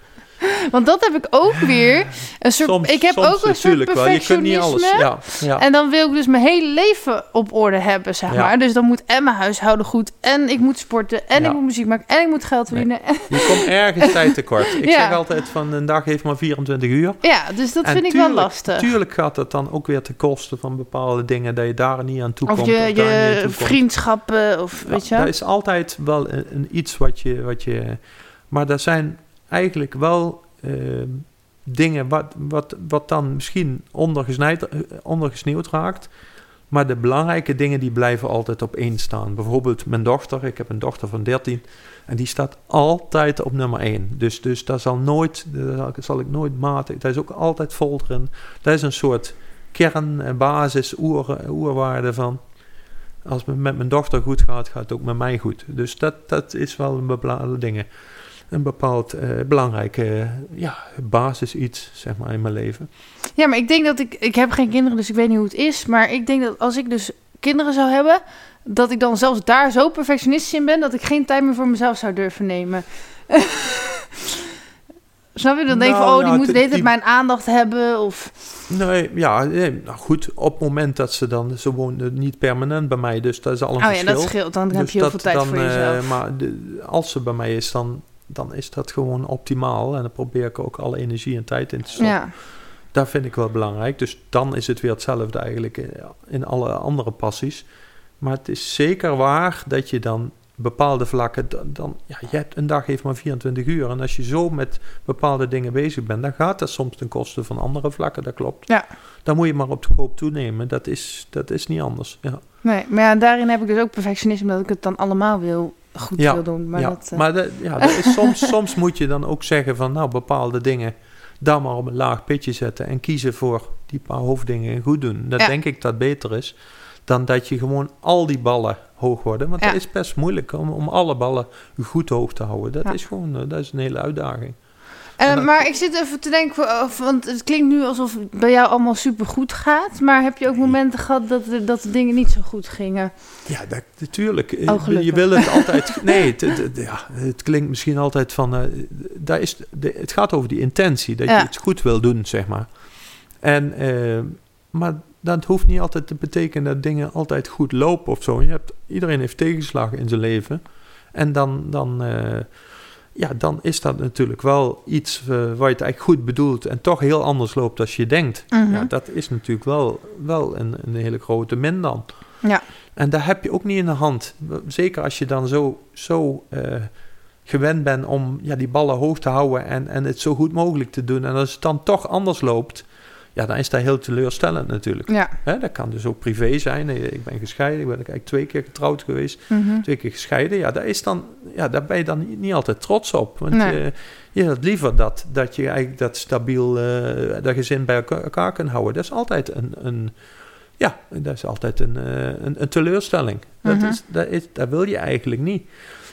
A: Want dat heb ik ook weer. Een soort,
B: soms,
A: ik heb
B: soms
A: ook een soort
B: natuurlijk wel. Je kunt niet alles.
A: perfectionisme.
B: Ja, ja.
A: En dan wil ik dus mijn hele leven op orde hebben, zeg
B: Ja.
A: maar. Dus dan moet en mijn huishouden goed. En ik moet sporten. En ik moet muziek maken. En ik moet geld verdienen. En-
B: Je komt ergens tijd tekort. Ik zeg altijd van een dag heeft maar 24 uur.
A: ja, dus dat
B: En
A: vind ik wel lastig.
B: Tuurlijk gaat het dan ook weer ten koste van bepaalde dingen dat je daar niet aan toe komt.
A: Of je,
B: daar aan
A: je
B: toe komt.
A: vriendschappen of weet je
B: dat is altijd wel een, een iets wat je, wat je... Maar dat zijn eigenlijk wel dingen wat, wat, wat dan misschien eh, ondergesneeuwd raakt. Maar de belangrijke dingen die blijven altijd op één staan. Bijvoorbeeld mijn dochter. Ik heb een dochter van 13. En die staat altijd op nummer 1. Dus, dus daar zal, nooit, daar zal ik nooit matig... Dat is ook altijd vol. Dat is een soort kern, basis, oer, oerwaarde van... Als het met mijn dochter goed gaat, gaat het ook met mij goed. Dus dat, dat is wel een bepaalde dingen. Een bepaald eh, belangrijke eh, ja, basis iets, zeg maar, in mijn leven.
A: Ja, maar ik denk dat ik... Ik heb geen kinderen, dus ik weet niet hoe het is. Maar ik denk dat als ik dus kinderen zou hebben... dat ik dan zelfs daar zo perfectionistisch in ben... dat ik geen tijd meer voor mezelf zou durven nemen. Snap je? Dan denk van,
B: Nou,
A: oh, die
B: ja,
A: moeten de hele mijn aandacht hebben. Of...
B: Nee, ja, nee, nou goed, op het moment dat ze dan... Ze wonen niet permanent bij mij, dus dat is al een
A: Oh ja,
B: verschil.
A: dat scheelt. Dan heb
B: Dus
A: je heel
B: dat
A: veel tijd
B: dan,
A: voor
B: eh,
A: jezelf.
B: maar de- als ze bij mij is, dan, dan is dat gewoon optimaal. En dan probeer ik ook alle energie en tijd in te stoppen.
A: ja.
B: Dat vind ik wel belangrijk. Dus dan is het weer hetzelfde eigenlijk in, in alle andere passies. Maar het is zeker waar dat je dan bepaalde vlakken... Dan, dan, ja, je hebt een dag heeft maar 24 uur. En als je zo met bepaalde dingen bezig bent... dan gaat dat soms ten koste van andere vlakken, dat klopt.
A: Ja.
B: Dan moet je maar op de koop toenemen. Dat is, dat is niet anders. Ja.
A: Nee, maar ja, daarin heb ik dus ook perfectionisme... dat ik het dan allemaal wil, goed
B: Ja,
A: wil doen. Maar
B: ja,
A: dat, eh,
B: maar ja, dat is soms, soms moet je dan ook zeggen van... nou, bepaalde dingen... daar maar op een laag pitje zetten... en kiezen voor die paar hoofddingen goed doen. Dat
A: Ja.
B: denk ik dat beter is... dan dat je gewoon al die ballen hoog worden. Want
A: Ja.
B: dat is best moeilijk om, om alle ballen goed hoog te houden. Dat
A: Ja.
B: is gewoon eh, dat is een hele uitdaging.
A: Eh, maar ik zit even te denken, eh, want het klinkt nu alsof het bij jou allemaal super goed gaat. Maar heb je ook momenten gehad dat, dat de dingen niet zo goed gingen?
B: Ja, dat, natuurlijk.
A: Oh,
B: je wil het altijd... Nee, het, ja, het klinkt misschien altijd van... eh, daar is, de, het gaat over die intentie. Dat
A: Ja.
B: je iets goed wil doen, zeg maar. En, eh, maar dat hoeft niet altijd te betekenen dat dingen altijd goed lopen of zo. Je hebt, iedereen heeft tegenslagen in zijn leven. En dan, dan, eh, ja, dan is dat natuurlijk wel iets eh, waar je het eigenlijk goed bedoelt... en toch heel anders loopt als je denkt.
A: Mhm.
B: Ja, dat is natuurlijk wel, wel een, een hele grote min dan.
A: Ja.
B: En daar heb je ook niet in de hand. Zeker als je dan zo, zo eh, gewend bent om ja, die ballen hoog te houden en, en het zo goed mogelijk te doen. En als het dan toch anders loopt, ja, dan is dat heel teleurstellend natuurlijk.
A: Ja.
B: Hè, dat kan dus ook privé zijn. Ik ben gescheiden, ik ben eigenlijk twee keer getrouwd geweest,
A: Mhm.
B: twee keer gescheiden. Ja, daar, is dan, ja, daar ben je dan niet, niet altijd trots op. Want
A: Nee.
B: je, je had liever dat, dat je eigenlijk dat stabiel, eh, dat gezin bij elkaar, kunt houden. Dat is altijd een, een ja, dat is altijd een, eh, een, een teleurstelling. Dat,
A: Mhm.
B: is, dat, is, dat wil je eigenlijk niet.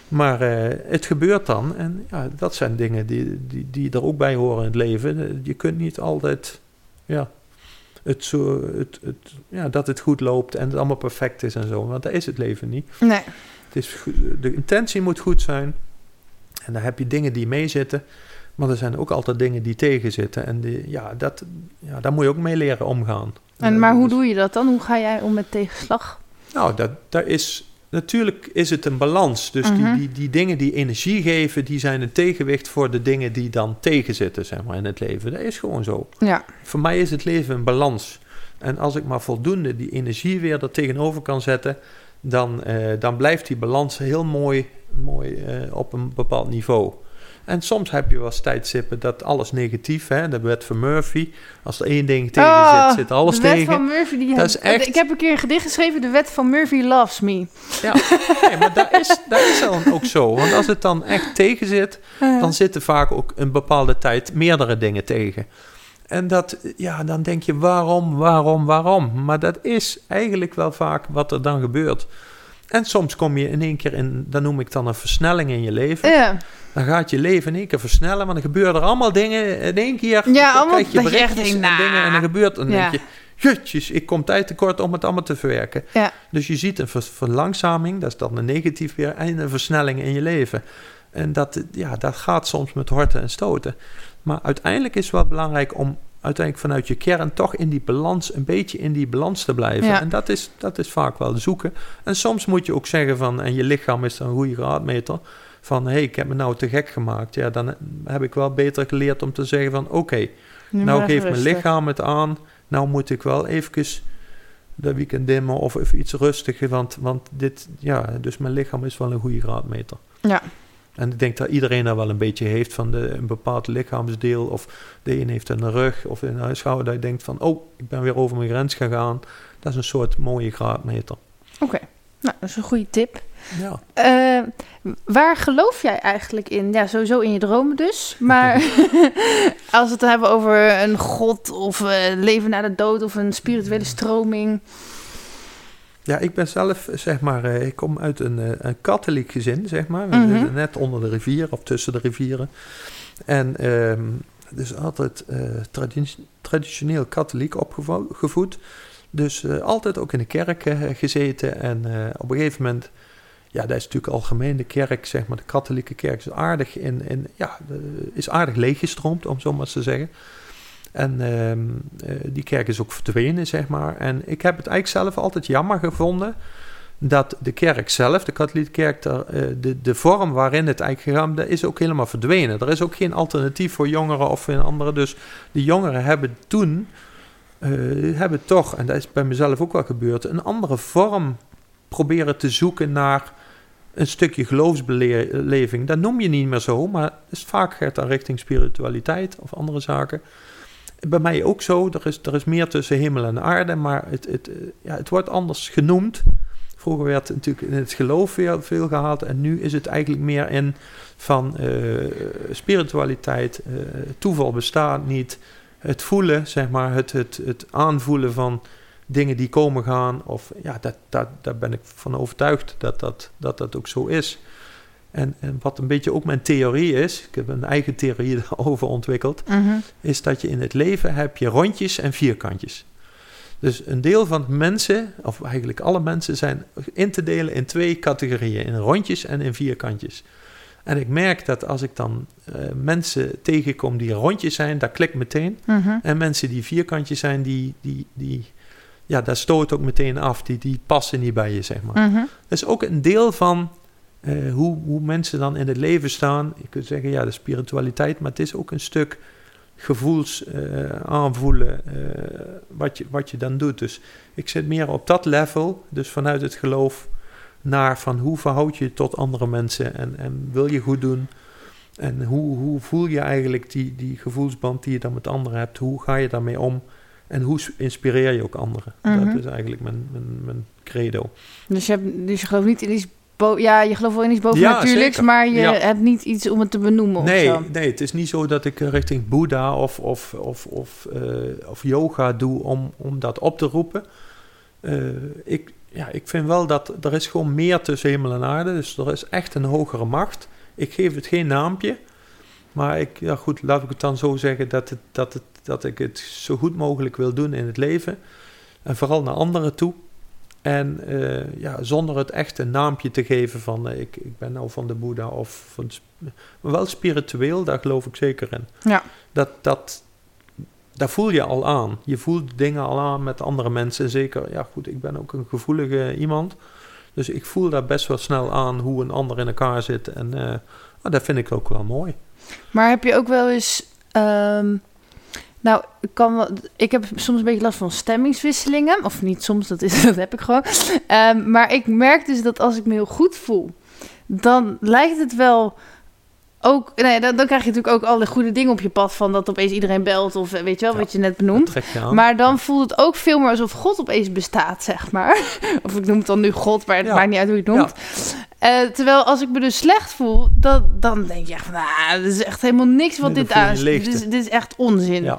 B: Maar eh, het gebeurt dan. En ja, dat zijn dingen die, die, die er ook bij horen in het leven. Je kunt niet altijd... Ja, het zo, het, het, ja, dat het goed loopt en het allemaal perfect is en zo. Want dat is het leven niet.
A: Nee.
B: Het is, de intentie moet goed zijn. En dan heb je dingen die meezitten. Maar er zijn ook altijd dingen die tegenzitten. En die, ja, dat, ja, daar moet je ook mee leren omgaan.
A: En, maar hoe doe je dat dan? Hoe ga jij om met tegenslag?
B: Nou, dat, daar is natuurlijk is het een balans. Dus die, die, die dingen die energie geven, die zijn een tegenwicht voor de dingen die dan tegenzitten, zeg maar, in het leven. Dat is gewoon zo.
A: Ja.
B: Voor mij is het leven een balans. En als ik maar voldoende die energie weer er tegenover kan zetten, dan, uh, dan blijft die balans heel mooi, mooi uh, op een bepaald niveau. En soms heb je wel eens tijdstippen dat alles negatief, hè, de wet van Murphy. Als er één ding tegen
A: oh,
B: zit, zit alles
A: tegen.
B: De
A: wet van Murphy, die dat is echt... Ik heb een keer een gedicht geschreven, de wet van Murphy loves me.
B: Ja, nee, maar dat is, dat is dan ook zo. Want als het dan echt tegen zit, dan zitten vaak ook een bepaalde tijd meerdere dingen tegen. En dat, ja, dan denk je waarom, waarom, waarom. Maar dat is eigenlijk wel vaak wat er dan gebeurt. En soms kom je in één keer in, dat noem ik dan een versnelling in je leven.
A: Ja.
B: Dan gaat je leven in één keer versnellen, want dan gebeuren er allemaal dingen in één keer.
A: Ja, allemaal
B: krijg je berichtjes
A: en
B: dingen en dan gebeurt dan ja. denk je, jutjes, ik kom tijd tekort om het allemaal te verwerken.
A: Ja.
B: Dus je ziet een verlangzaming, dat is dan een negatief weer, en een versnelling in je leven. En dat, ja, dat gaat soms met horten en stoten. Maar uiteindelijk is het wel belangrijk om uiteindelijk vanuit je kern toch in die balans, een beetje in die balans te blijven.
A: Ja.
B: En dat is, dat is vaak wel zoeken. En soms moet je ook zeggen van, en je lichaam is dan een goede graadmeter, van hé, hey, ik heb me nou te gek gemaakt. Ja, dan heb ik wel beter geleerd om te zeggen van, oké, okay, nou geeft mijn lichaam het aan, nou moet ik wel eventjes dat weekend dimmen of even iets rustiger, want, want dit, ja, dus mijn lichaam is wel een goede graadmeter.
A: Ja.
B: En ik denk dat iedereen daar wel een beetje heeft van de, een bepaald lichaamsdeel. Of de een heeft een rug of in een schouder. Dat je denkt van, oh, ik ben weer over mijn grens gegaan. Dat is een soort mooie graadmeter.
A: Oké, okay. nou, dat is een goede tip.
B: Ja.
A: Uh, waar geloof jij eigenlijk in? Ja, sowieso in je dromen dus. Maar als we het hebben over een god of uh, leven na de dood of een spirituele stroming...
B: Ja, ik ben zelf, zeg maar, uh, ik kom uit een, uh, een katholiek gezin, zeg maar. We
A: Mhm.
B: zitten net onder de rivier of tussen de rivieren. En um, dus altijd uh, tradi traditioneel katholiek opgevoed. Dus altijd ook in de kerk gezeten. En op een gegeven moment, ja, dat is natuurlijk algemeen de kerk, zeg maar, de katholieke kerk is aardig, in, in, ja, is aardig leeggestroomd, om zo maar te zeggen. En uh, die kerk is ook verdwenen, zeg maar. En ik heb het eigenlijk zelf altijd jammer gevonden dat de kerk zelf, de katholieke kerk, de, de, de vorm waarin het eigenlijk gegaan is ook helemaal verdwenen. Er is ook geen alternatief voor jongeren of in andere. Dus de jongeren hebben toen, uh, hebben toch, en dat is bij mezelf ook wel gebeurd, een andere vorm proberen te zoeken naar een stukje geloofsbeleving. Dat noem je niet meer zo, maar is vaak gaat dan richting spiritualiteit of andere zaken. Bij mij ook zo. Er is, er is meer tussen hemel en aarde, maar het, het, ja, het wordt anders genoemd. Vroeger werd natuurlijk in het geloof veel, veel gehaald en nu is het eigenlijk meer in van uh, spiritualiteit. Uh, toeval bestaat niet. Het voelen, zeg maar, het, het, het aanvoelen van dingen die komen gaan. Of ja, dat, dat, daar ben ik van overtuigd dat dat, dat, dat ook zo is. En, en, wat een beetje ook mijn theorie is, ik heb een eigen theorie daarover ontwikkeld,
A: mm -hmm.
B: is dat je in het leven heb je rondjes en vierkantjes. Dus een deel van mensen, of eigenlijk alle mensen, zijn in te delen in twee categorieën, in rondjes en in vierkantjes. En ik merk dat als ik dan uh, mensen tegenkom die rondjes zijn, dat klikt meteen.
A: Mm -hmm.
B: En mensen die vierkantjes zijn, die, die, die, ja, daar stoot ook meteen af. Die, die passen niet bij je, zeg maar.
A: Mm -hmm.
B: Dat is ook een deel van uh, hoe, hoe mensen dan in het leven staan. Je kunt zeggen, ja, de spiritualiteit, maar het is ook een stuk gevoels uh, aanvoelen uh, wat, je, wat je dan doet. Dus ik zit meer op dat level, dus vanuit het geloof, naar van hoe verhoud je je tot andere mensen en, en wil je goed doen. En hoe, hoe voel je eigenlijk die, die gevoelsband die je dan met anderen hebt? Hoe ga je daarmee om? En hoe inspireer je ook anderen?
A: Mhm.
B: Mm -hmm. Dat is eigenlijk mijn, mijn, mijn credo.
A: Dus je, hebt, dus je gelooft niet in iets ja, je gelooft wel in iets bovennatuurlijks,
B: ja,
A: maar je
B: ja.
A: hebt niet iets om het te benoemen
B: nee. Nee, het is niet zo dat ik richting Boeddha of, of, of, of, uh, of yoga doe om, om dat op te roepen. Uh, ik, ja, ik vind wel dat er is gewoon meer tussen hemel en aarde. Dus er is echt een hogere macht. Ik geef het geen naampje. Maar ik, ja goed, laat ik het dan zo zeggen dat, het, dat, het, dat ik het zo goed mogelijk wil doen in het leven. En vooral naar anderen toe. En eh, ja, zonder het echt een naampje te geven van eh, ik, ik ben nou van de Boeddha of van, maar wel spiritueel, daar geloof ik zeker in.
A: Ja.
B: Dat, dat, daar voel je al aan. Je voelt dingen al aan met andere mensen. Zeker, ja goed, ik ben ook een gevoelige iemand. Dus ik voel daar best wel snel aan hoe een ander in elkaar zit. En uh, dat vind ik ook wel mooi.
A: Maar heb je ook wel eens. Um, nou, ik, kan ik heb soms een beetje last van stemmingswisselingen. Of niet soms, dat, is, dat heb ik gewoon. Um, maar ik merk dus dat als ik me heel goed voel, dan lijkt het wel ook, nee, dan, dan, krijg je natuurlijk ook alle goede dingen op je pad van dat opeens iedereen belt of eh, weet je wel, ja, wat je net benoemt.
B: Je
A: maar dan voelt het ook veel meer alsof God opeens bestaat, zeg maar. of ik noem het dan nu God, maar het
B: Ja.
A: maakt niet uit hoe je het noemt. Eh, terwijl als ik me dus slecht voel, dan, dan denk je echt, nou, dit is echt helemaal niks wat
B: Nee,
A: dit aan. Dit is, dit is echt onzin.
B: Ja,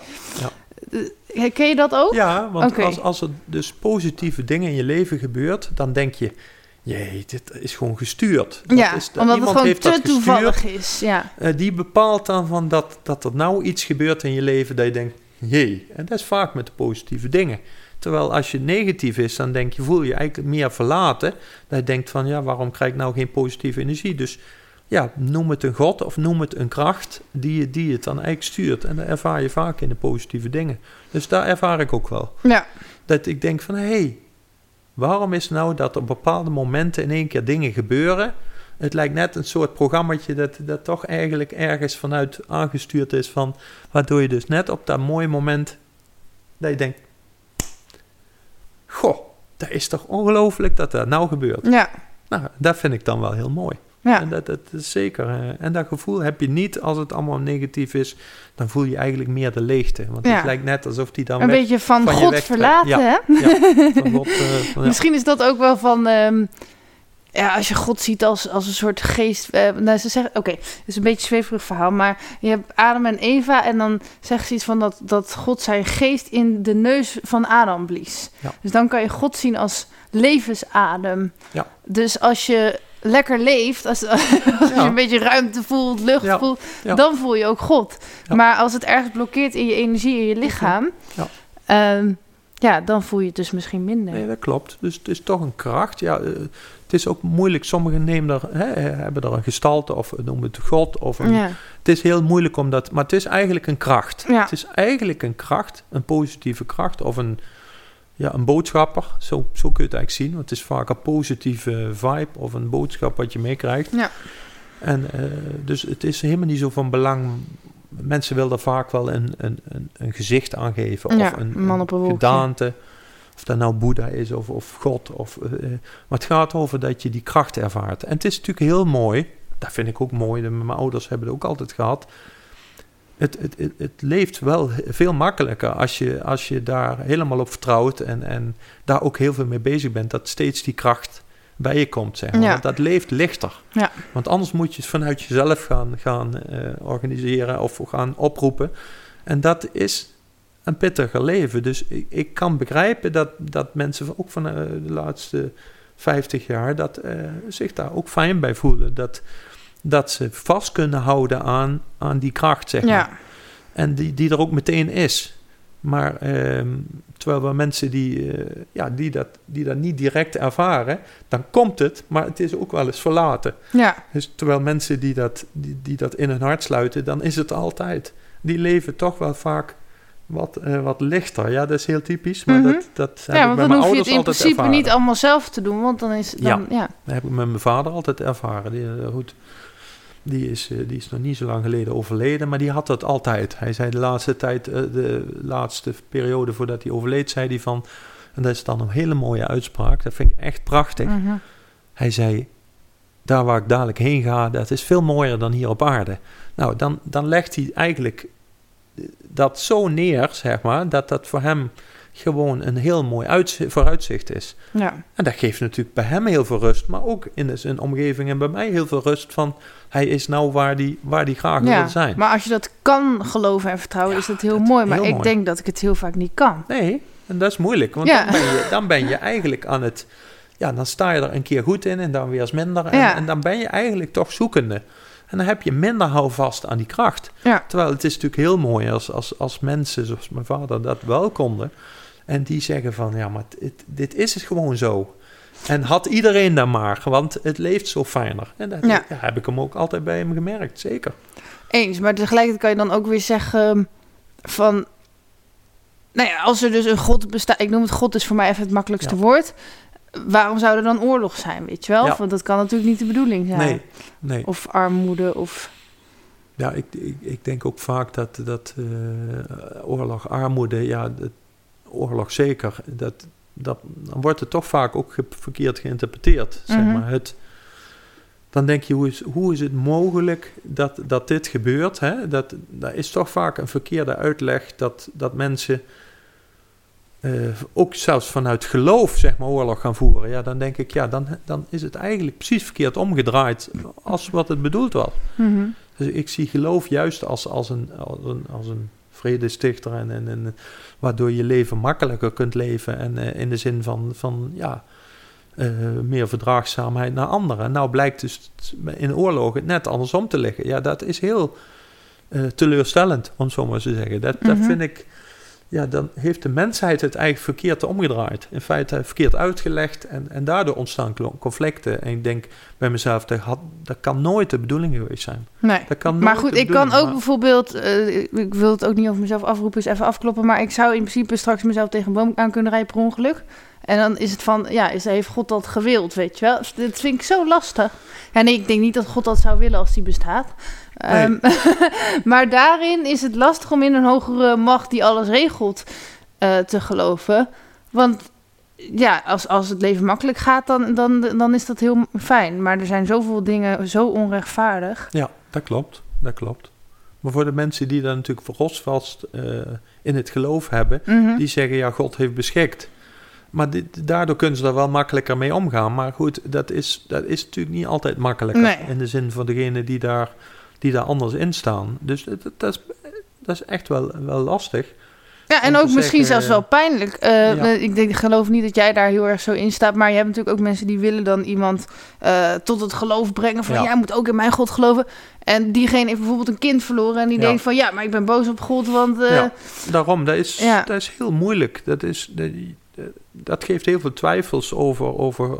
A: Eh, Ken je dat ook?
B: Ja, want als, als er dus positieve dingen in je leven gebeurt, dan denk je, jee, dit is gewoon gestuurd. Dat
A: Ja,
B: is, dat-
A: omdat het gewoon te
B: gestuurd.
A: toevallig is. Ja.
B: Eh, die bepaalt dan van dat, dat er nou iets gebeurt in je leven dat je denkt, jee. En dat is vaak met de positieve dingen. Terwijl als je negatief is, dan denk je, voel je eigenlijk meer verlaten. Dat je denkt van, ja, waarom krijg ik nou geen positieve energie? Dus ja, noem het een god of noem het een kracht die, die het dan eigenlijk stuurt. En dat ervaar je vaak in de positieve dingen. Dus daar ervaar ik ook wel.
A: ja.
B: Dat ik denk van, hé, hey, waarom is nou dat op bepaalde momenten in één keer dingen gebeuren? Het lijkt net een soort programmaatje dat, dat toch eigenlijk ergens vanuit aangestuurd is van, waardoor je dus net op dat mooie moment, dat je denkt, goh, dat is toch ongelooflijk dat dat nou gebeurt.
A: Ja.
B: Nou, dat vind ik dan wel heel mooi.
A: Ja.
B: En dat, dat is zeker. En dat gevoel heb je niet als het allemaal negatief is. Dan voel je eigenlijk meer de leegte. Want
A: Ja.
B: het lijkt net alsof die dan
A: Een
B: weg,
A: beetje van, God verlaten,
B: Ja.
A: hè?
B: ja, van God, eh, van-.
A: Misschien is dat ook wel van. ehm, ja, als je God ziet als, als een soort geest. nou, ze zeggen. Oké, het is een beetje een zweverig verhaal. Maar je hebt Adam en Eva. En dan zegt ze iets van dat, dat God zijn geest in de neus van Adam blies. Dus dan kan je God zien als levensadem.
B: Ja.
A: Dus als je lekker leeft, als, als je
B: Ja.
A: een beetje ruimte voelt, lucht
B: Ja.
A: voelt,
B: Ja.
A: dan voel je ook God. Maar als het ergens blokkeert in je energie, in je lichaam,
B: Ja.
A: ehm, ja, dan voel je het dus misschien minder.
B: Nee, dat klopt. Dus het is toch een kracht. Ja, eh, het is ook moeilijk. Sommigen nemen er, hè, hebben er een gestalte of noemen het God. Of een. Het is heel moeilijk om dat... Maar het is eigenlijk een kracht. Het is eigenlijk een kracht, een positieve kracht. Of een, ja, een boodschapper. Zo, zo kun je het eigenlijk zien. Want het is vaak een positieve vibe of een boodschap wat je meekrijgt.
A: Ja.
B: En eh, dus het is helemaal niet zo van belang. Mensen willen vaak wel een, een, een, een gezicht aan geven.
A: Ja,
B: of een,
A: man op een
B: gedaante. Of dat nou Boeddha is of, of God. Of, eh, maar het gaat over dat je die kracht ervaart. En het is natuurlijk heel mooi. Dat vind ik ook mooi. de- Mijn ouders hebben het ook altijd gehad. Het, het, het, het leeft wel veel makkelijker als je, als je daar helemaal op vertrouwt. En, en daar ook heel veel mee bezig bent. Dat steeds die kracht bij je komt. Zeg maar.
A: Ja.
B: Want dat leeft lichter.
A: Ja.
B: Want anders moet je het vanuit jezelf gaan, gaan eh, organiseren of gaan oproepen. En dat is een pittiger leven. Dus ik, ik kan begrijpen dat, dat mensen ook van eh, de laatste 50 jaar dat, eh, zich daar ook fijn bij voelen. Dat, dat ze vast kunnen houden aan, aan die kracht, zeg maar.
A: Ja.
B: En die, die er ook meteen is. Maar ehm, terwijl we mensen die, eh, ja, die, dat, die dat niet direct ervaren, dan komt het, maar het is ook wel eens verlaten.
A: ja.
B: Dus terwijl mensen die dat, die, die dat in hun hart sluiten, dan is het altijd. Die leven toch wel vaak wat, eh, wat lichter. Ja, dat is heel typisch, maar
A: Mhm.
B: dat, dat heb
A: ja,
B: ik
A: want dan hoef je het in principe
B: ervaren.
A: niet allemaal zelf te doen, want dan is dan, ja.
B: Dat heb ik met mijn vader altijd ervaren. Die, eh, goed, die, is, eh, die is nog niet zo lang geleden overleden, maar die had dat altijd. Hij zei de laatste tijd, eh, de laatste periode voordat hij overleed, zei hij van... En dat is dan een hele mooie uitspraak, dat vind ik echt prachtig.
A: Mhm.
B: Hij zei, daar waar ik dadelijk heen ga, dat is veel mooier dan hier op aarde. Nou, dan, dan legt hij eigenlijk dat zo neer, zeg maar, dat dat voor hem gewoon een heel mooi uitzi- vooruitzicht is.
A: ja.
B: En dat geeft natuurlijk bij hem heel veel rust, maar ook in zijn omgeving en bij mij heel veel rust van, hij is nou waar die, waar die graag
A: ja.
B: wil zijn.
A: Maar als je dat kan geloven en vertrouwen,
B: Ja,
A: is dat heel
B: dat-
A: mooi. Maar
B: heel
A: ik
B: mooi.
A: denk dat ik het heel vaak niet kan.
B: Nee, en dat is moeilijk, want dan, ben je, dan ben je eigenlijk aan het... Ja, dan sta je er een keer goed in en dan weer eens minder. En, en dan ben je eigenlijk toch zoekende. En dan heb je minder houvast aan die kracht.
A: Ja.
B: Terwijl het is natuurlijk heel mooi als, als, als mensen zoals mijn vader dat wel konden. En die zeggen van, ja, maar dit, dit is het gewoon zo. En had iedereen dan maar, want het leeft zo fijner. En dat
A: Ja.
B: heb ik hem ook altijd bij hem gemerkt, zeker.
A: Eens, maar tegelijkertijd kan je dan ook weer zeggen van... Nou ja, als er dus een god bestaat... Ik noem het god is voor mij even het makkelijkste
B: Ja.
A: woord. Waarom zou er dan oorlog zijn, weet je wel?
B: Ja.
A: Want dat kan natuurlijk niet de bedoeling zijn.
B: Nee, nee.
A: Of armoede, of...
B: Ja, ik, ik, ik denk ook vaak dat, dat eh, oorlog, armoede, ja, dat- oorlog zeker, dat, dat, dan wordt het toch vaak ook ge- verkeerd geïnterpreteerd. Zeg
A: Mhm.
B: maar. het, dan denk je, hoe is, hoe is het mogelijk dat, dat dit gebeurt? Hè? Dat, dat is toch vaak een verkeerde uitleg dat, dat mensen eh, ook zelfs vanuit geloof zeg maar, oorlog gaan voeren. Ja, dan denk ik, ja, dan, dan is het eigenlijk precies verkeerd omgedraaid als wat het bedoeld was.
A: Mhm.
B: Dus ik zie geloof juist als, als, een, als, een, als een vredestichter en, en, en waardoor je leven makkelijker kunt leven en eh, in de zin van, van ja, eh, meer verdraagzaamheid naar anderen. En nou blijkt dus in oorlogen het net andersom te liggen. Ja, dat is heel eh, teleurstellend, om zo maar te zeggen. Dat, dat
A: Mhm.
B: vind ik, ja, dan heeft de mensheid het eigenlijk verkeerd omgedraaid. In feite verkeerd uitgelegd en, en daardoor ontstaan conflicten. En ik denk bij mezelf, dat, had, dat kan nooit de bedoeling geweest zijn.
A: Nee.
B: Dat kan
A: Maar goed, ik kan ook
B: maar-
A: bijvoorbeeld... eh, ik wil het ook niet over mezelf afroepen, dus even afkloppen. Maar ik zou in principe straks mezelf tegen een boom aan kunnen rijden per ongeluk. En dan is het van, ja, is, heeft God dat gewild, weet je wel? Dit vind ik zo lastig. Ja, nee, ik denk niet dat God dat zou willen als die bestaat.
B: Nee.
A: Ehm, maar daarin is het lastig om in een hogere macht die alles regelt eh, te geloven. Want ja, als, als het leven makkelijk gaat, dan, dan, dan is dat heel fijn. Maar er zijn zoveel dingen zo onrechtvaardig.
B: Ja, dat klopt. Dat klopt. Maar voor de mensen die dan natuurlijk voor eh in het geloof hebben,
A: Mhm.
B: die zeggen ja, God heeft beschikt. Maar dit, daardoor kunnen ze er wel makkelijker mee omgaan. Maar goed, dat is, dat is natuurlijk niet altijd makkelijker.
A: Nee.
B: In de zin van degenen die daar, die daar anders in staan. Dus dat, dat, is, dat is echt wel, wel lastig.
A: Ja, en ook misschien zelfs wel pijnlijk. Eh,
B: ja.
A: Ik denk, ik geloof niet dat jij daar heel erg zo in staat. Maar je hebt natuurlijk ook mensen die willen dan iemand eh, tot het geloof brengen. Van
B: Ja.
A: jij moet ook in mijn God geloven. En diegene heeft bijvoorbeeld een kind verloren. En die
B: Ja.
A: denkt van ja, maar ik ben boos op God. Want.
B: Daarom, dat is,
A: Ja.
B: dat is heel moeilijk. Dat, is, dat, dat geeft heel veel twijfels over, over,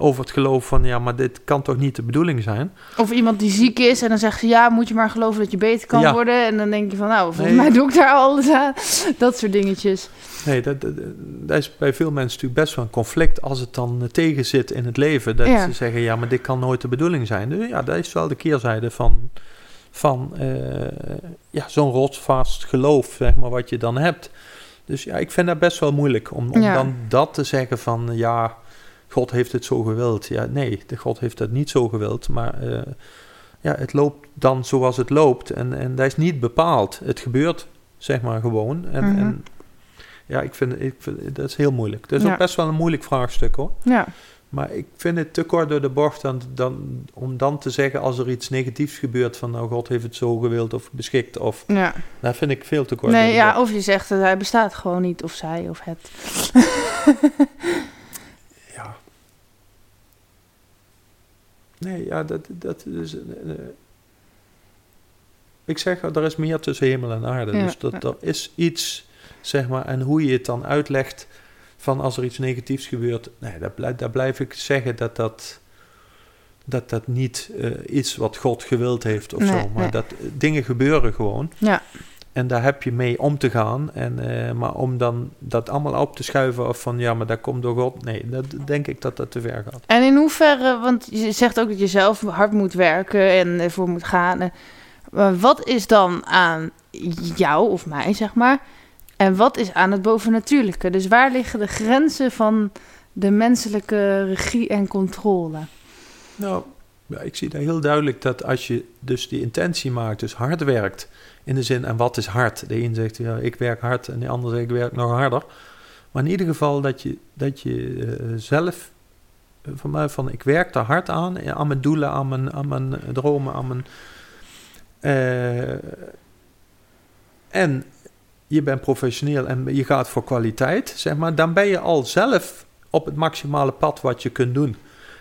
B: over het geloof van... ja, maar dit kan toch niet de bedoeling zijn?
A: Of iemand die ziek is en dan zegt ze ja, moet je maar geloven dat je beter kan
B: Ja.
A: worden. En dan denk je van nou, volgens
B: Nee.
A: mij doe ik daar alles aan. Dat soort dingetjes.
B: Nee, dat, dat, dat is bij veel mensen natuurlijk best wel een conflict... als het dan tegen zit in het leven. Dat
A: Ja.
B: ze zeggen, ja, maar dit kan nooit de bedoeling zijn. Dus ja, dat is wel de keerzijde van, van eh, ja, zo'n rotsvast geloof, zeg maar, wat je dan hebt. Dus ja, ik vind dat best wel moeilijk om, om
A: Ja.
B: dan dat te zeggen van... ja, God heeft het zo gewild. Ja, nee, de God heeft dat niet zo gewild, maar... eh, ja, het loopt dan zoals het loopt. En, en dat is niet bepaald. Het gebeurt, zeg maar, gewoon. En,
A: Mhm.
B: en ja, ik vind, ik vind dat is heel moeilijk. Dat is
A: Ja.
B: ook best wel een moeilijk vraagstuk, hoor.
A: Ja,
B: Maar ik vind het te kort door de bocht dan, dan, om dan te zeggen als er iets negatiefs gebeurt van nou God heeft het zo gewild of beschikt of
A: ja.
B: dat vind ik veel te kort door
A: Nee,
B: de
A: ja,
B: bocht.
A: of je zegt dat hij bestaat gewoon niet. Of zij of het.
B: Nee, ja, dat, dat is... eh, ik zeg, er is meer tussen hemel en aarde.
A: Ja,
B: dus dat, er is iets, zeg maar, en hoe je het dan uitlegt van als er iets negatiefs gebeurt, nee, daar, blijf, daar blijf ik zeggen dat dat, dat, dat niet eh, iets wat God gewild heeft of
A: Nee,
B: zo. Maar
A: nee.
B: dat eh, dingen gebeuren gewoon.
A: Ja.
B: En daar heb je mee om te gaan. En, eh, maar om dan dat allemaal op te schuiven of van ja, maar dat komt door God. Nee, dat denk ik dat dat te ver gaat.
A: En in hoeverre, want je zegt ook dat je zelf hard moet werken en ervoor moet gaan. Eh, Maar wat is dan aan jou of mij, zeg maar? En wat is aan het bovennatuurlijke? Dus waar liggen de grenzen van de menselijke regie en controle?
B: Nou, ik zie daar heel duidelijk dat als je dus die intentie maakt, dus hard werkt, in de zin, en wat is hard? De een zegt, ja, ik werk hard, en de ander zegt, ik werk nog harder. Maar in ieder geval dat je, dat je eh, zelf, eh, van mij van, ik werk daar hard aan, eh, aan mijn doelen, aan mijn, aan mijn dromen, aan mijn... en je bent professioneel en je gaat voor kwaliteit, zeg maar, dan ben je al zelf op het maximale pad wat je kunt doen.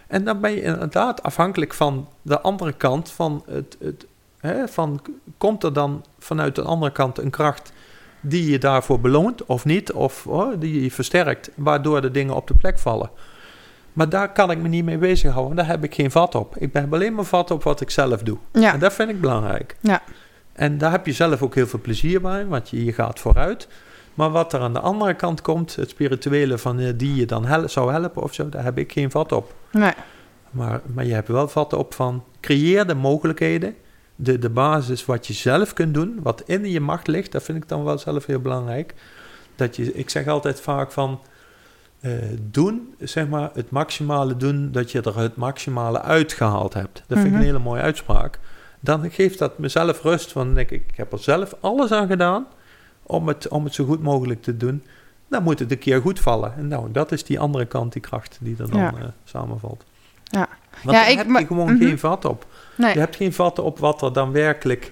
B: En dan ben je inderdaad afhankelijk van de andere kant van het, het hè, van komt er dan vanuit de andere kant een kracht die je daarvoor beloont of niet, of oh, die je versterkt, waardoor de dingen op de plek vallen. Maar daar kan ik me niet mee bezighouden, daar heb ik geen vat op. Ik heb alleen maar vat op wat ik zelf doe.
A: Ja.
B: En dat vind ik belangrijk.
A: Ja.
B: En daar heb je zelf ook heel veel plezier bij, want je, je gaat vooruit. Maar wat er aan de andere kant komt, het spirituele van eh, die je dan hel zou helpen of zo, daar heb ik geen vat op.
A: Nee.
B: Maar, maar je hebt wel vat op van creëer de mogelijkheden, de, de basis wat je zelf kunt doen, wat in je macht ligt, dat vind ik dan wel zelf heel belangrijk. Dat je, ik zeg altijd vaak van eh, doen, zeg maar, het maximale doen, dat je er het maximale uitgehaald hebt. Dat vind ik
A: Mhm.
B: een hele mooie uitspraak. Dan geeft dat mezelf rust, van denk ik, ik heb er zelf alles aan gedaan om het, om het zo goed mogelijk te doen. Dan moet het een keer goed vallen. En nou, dat is die andere kant, die kracht die er dan
A: Ja.
B: eh, samenvalt.
A: Ja.
B: Want
A: Ja,
B: daar
A: ik-
B: heb je gewoon
A: mhm.
B: geen vat op.
A: Nee.
B: Je hebt geen vat op wat er dan werkelijk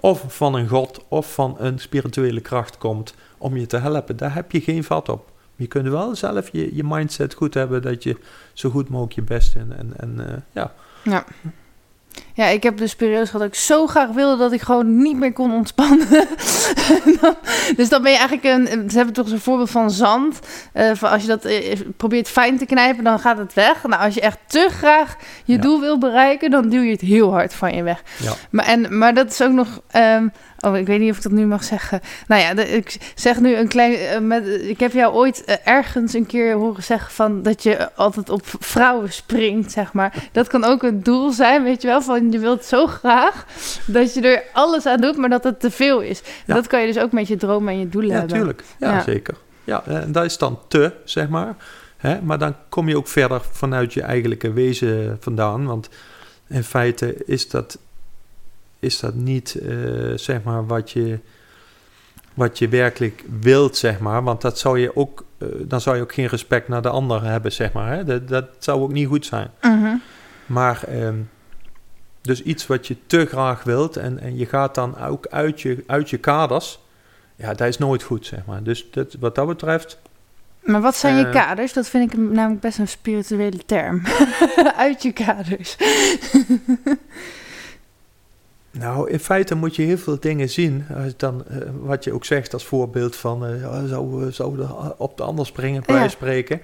B: of van een god of van een spirituele kracht komt om je te helpen. Daar heb je geen vat op. Je kunt wel zelf je, je mindset goed hebben dat je zo goed mogelijk je best in. En, en eh, ja,
A: Ja. Ja, ik heb dus periodes gehad dat ik zo graag wilde dat ik gewoon niet meer kon ontspannen. Dan- dus dan ben je eigenlijk een. Ze hebben toch zo'n voorbeeld van zand. Eh, van als je dat eh, probeert fijn te knijpen, dan gaat het weg. Nou, als je echt te graag je
B: Ja.
A: doel wil bereiken, dan duw je het heel hard van je weg.
B: ja.
A: Maar, en, maar dat is ook nog. ehm, oh, ik weet niet of ik dat nu mag zeggen. Nou ja, ik zeg nu een klein. eh, met, ik heb jou ooit ergens een keer horen zeggen van dat je altijd op vrouwen springt, zeg maar. Dat kan ook een doel zijn, weet je wel. Van je wilt zo graag dat je er alles aan doet, maar dat het te veel is.
B: Ja.
A: Dat kan je dus ook met je dromen en je doelen
B: ja
A: hebben.
B: tuurlijk. Ja,
A: Ja.
B: zeker. Ja, en dat is dan te, zeg maar. Hè? Maar dan kom je ook verder vanuit je eigenlijke wezen vandaan. Want in feite is dat, is dat niet, eh, zeg maar, wat je, wat je werkelijk wilt, zeg maar. Want dat zou je ook, eh, dan zou je ook geen respect naar de ander hebben, zeg maar. Hè? Dat, dat zou ook niet goed zijn.
A: Mhm.
B: Maar ehm, dus iets wat je te graag wilt en, en je gaat dan ook uit je, uit je kaders. Ja, dat is nooit goed, zeg maar. Dus dat, wat dat betreft,
A: Maar wat zijn je
B: Eh.
A: kaders? Dat vind ik namelijk best een spirituele term. Uit je kaders.
B: nou, in feite moet je heel veel dingen zien. Als dan, eh, wat je ook zegt als voorbeeld van, eh, ja, zou, eh, zou op de ander springen, bij
A: Ja.
B: spreken.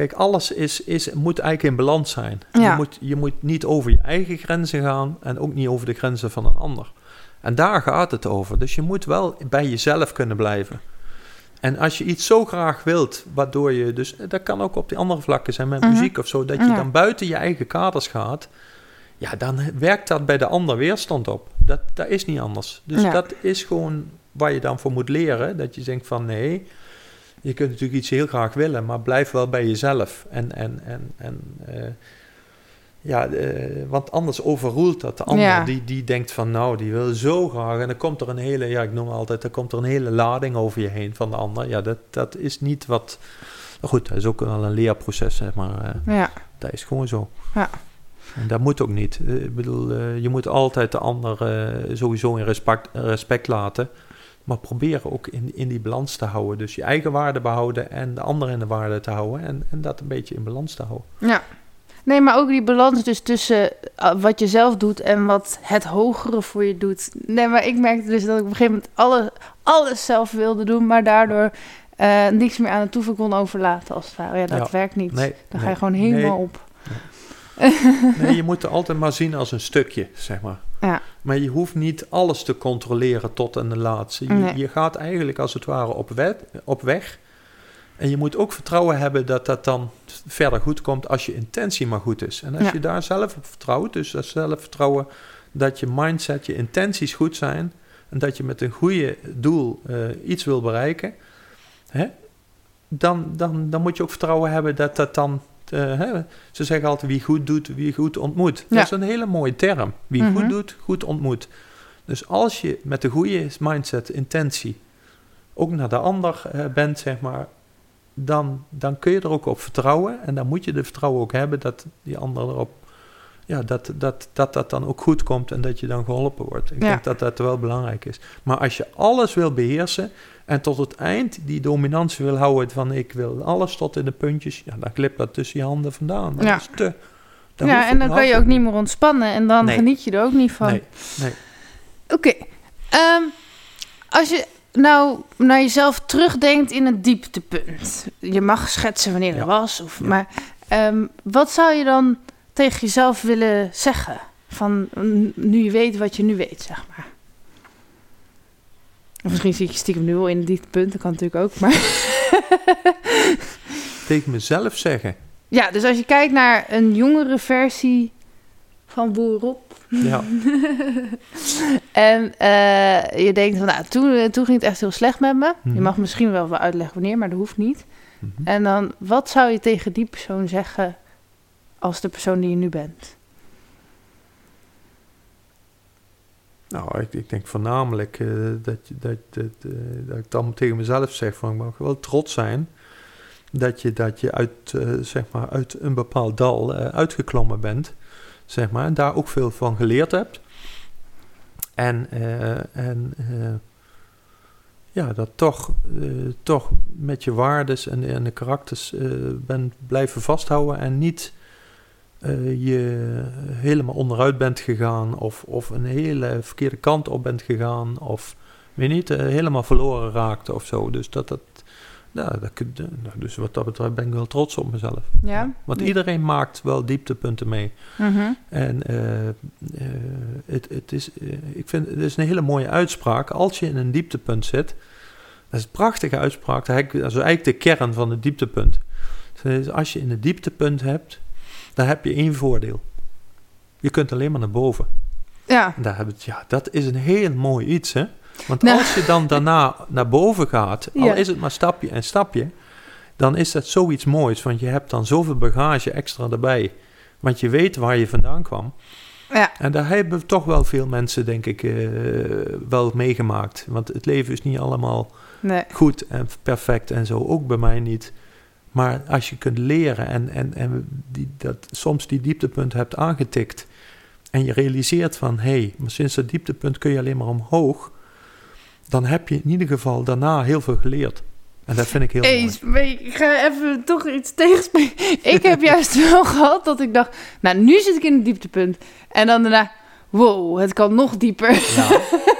B: Kijk, alles is, is, moet eigenlijk in balans zijn.
A: Ja.
B: Je, moet, je moet niet over je eigen grenzen gaan en ook niet over de grenzen van een ander. En daar gaat het over. Dus je moet wel bij jezelf kunnen blijven. En als je iets zo graag wilt, waardoor je dus, dat kan ook op die andere vlakken zijn met
A: Mhm.
B: muziek of zo, dat je
A: Ja.
B: dan buiten je eigen kaders gaat, ja, dan werkt dat bij de ander weerstand op. Dat, dat is niet anders. Dus
A: Ja.
B: dat is gewoon waar je dan voor moet leren. Dat je denkt van nee, je kunt natuurlijk iets heel graag willen, maar blijf wel bij jezelf. En, en, en, en eh, ja, eh, want anders overroelt dat de ander.
A: Ja.
B: Die, die denkt van nou, die wil zo graag. En dan komt er een hele, ja, ik noem altijd, dan komt er een hele lading over je heen van de ander. Ja, dat, dat is niet wat. Nou goed, dat is ook wel een leerproces, zeg maar. eh,
A: Ja.
B: dat is gewoon zo.
A: Ja.
B: En dat moet ook niet. Ik bedoel, je moet altijd de ander sowieso in respect, respect laten. Maar proberen ook in, in die balans te houden. Dus je eigen waarde behouden en de ander in de waarde te houden. En, en dat een beetje in balans te houden.
A: Ja. Nee, maar ook die balans dus tussen uh, wat je zelf doet en wat het hogere voor je doet. Nee, maar ik merkte dus dat ik op een gegeven moment alle, alles zelf wilde doen, maar daardoor uh, niks meer aan het toeven kon overlaten als het ware. Ja, dat
B: Ja.
A: werkt niet.
B: Nee,
A: Dan ga
B: nee,
A: je gewoon helemaal
B: nee.
A: op.
B: Nee, je moet het altijd maar zien als een stukje, zeg maar.
A: Ja.
B: Maar je hoeft niet alles te controleren tot en de laatste. Je,
A: Nee.
B: je gaat eigenlijk als het ware op, wet, op weg. En je moet ook vertrouwen hebben dat dat dan verder goed komt als je intentie maar goed is. En als
A: Ja.
B: je daar zelf op vertrouwt, dus dat zelfvertrouwen dat je mindset, je intenties goed zijn. En dat je met een goede doel eh, iets wil bereiken. Hè, dan, dan, dan moet je ook vertrouwen hebben dat dat dan... eh, hè, ze zeggen altijd wie goed doet, wie goed ontmoet.
A: Ja.
B: Dat is een hele mooie term. Wie
A: Mhm.
B: goed doet, goed ontmoet. Dus als je met de goede mindset, intentie, ook naar de ander eh, bent, zeg maar, dan, dan kun je er ook op vertrouwen. En dan moet je de vertrouwen ook hebben dat die ander erop, ja, dat dat, dat, dat dan ook goed komt en dat je dan geholpen wordt. Ik
A: Ja.
B: denk dat dat wel belangrijk is. Maar als je alles wil beheersen en tot het eind die dominantie wil houden van ik wil alles tot in de puntjes, ja, dan glipt dat tussen je handen vandaan. Dat
A: Ja.
B: is te. Daar
A: ja, en dan kan je ook niet meer ontspannen en dan
B: Nee.
A: geniet je er ook niet van.
B: Nee, nee.
A: Oké. Ehm, als je nou naar jezelf terugdenkt in een dieptepunt. Je mag schetsen wanneer
B: Ja.
A: dat was. Of,
B: Ja.
A: Maar ehm, wat zou je dan tegen jezelf willen zeggen? Van mm, nu je weet wat je nu weet, zeg maar. Of misschien zit je stiekem nu wel in een dieptepunt. Dat kan natuurlijk ook. Maar
B: Tegen mezelf zeggen.
A: ja, dus als je kijkt naar een jongere versie van Boerop.
B: Ja,
A: En eh, je denkt van, nou, toen, eh, toen ging het echt heel slecht met me. Je
B: Mhm.
A: mag misschien wel wel uitleggen wanneer, maar dat hoeft niet.
B: Mhm.
A: En dan, wat zou je tegen die persoon zeggen als de persoon die je nu bent?
B: Nou, ik, ik denk voornamelijk eh, dat, dat, dat, eh, dat ik dan tegen mezelf zeg van ik mag wel trots zijn dat je, dat je uit, eh, zeg maar, uit een bepaald dal uitgeklommen bent, zeg maar, en daar ook veel van geleerd hebt. En, en ja, dat toch, toch met je waardes en, en de karakters bent blijven vasthouden en niet eh, je helemaal onderuit bent gegaan of, of een hele verkeerde kant op bent gegaan of weet niet, eh, helemaal verloren raakte of zo. Dus dat dat, nou, dat dus wat dat betreft ben ik wel trots op mezelf.
A: Ja?
B: Want iedereen maakt wel dieptepunten mee.
A: Mhm.
B: En eh, het, het is, ik vind het is een hele mooie uitspraak. Als je in een dieptepunt zit, dat is een prachtige uitspraak. Dat is eigenlijk de kern van het dieptepunt. Dus als je in een dieptepunt hebt, dan heb je één voordeel. Je kunt alleen maar naar boven.
A: Ja.
B: En daar hebben ja, dat is een heel mooi iets, hè? Want
A: Nou.
B: als je dan daarna naar boven gaat, al
A: Ja.
B: is het maar stapje en stapje, dan is dat zoiets moois. Want je hebt dan zoveel bagage extra erbij. Want je weet waar je vandaan kwam.
A: Ja.
B: En daar hebben toch wel veel mensen, denk ik, eh, wel meegemaakt. Want het leven is niet allemaal
A: Nee.
B: goed en perfect en zo. Ook bij mij niet. Maar als je kunt leren en, en, en die, dat soms die dieptepunt hebt aangetikt. En je realiseert van, hé, hey, maar sinds dat dieptepunt kun je alleen maar omhoog. Dan heb je in ieder geval daarna heel veel geleerd. En dat vind ik heel mooi.
A: Eens, maar ik ga even toch iets tegenspreken. Ik heb juist wel gehad dat ik dacht, nou, nu zit ik in een dieptepunt. En dan daarna, wow, het kan nog dieper.
B: Ja,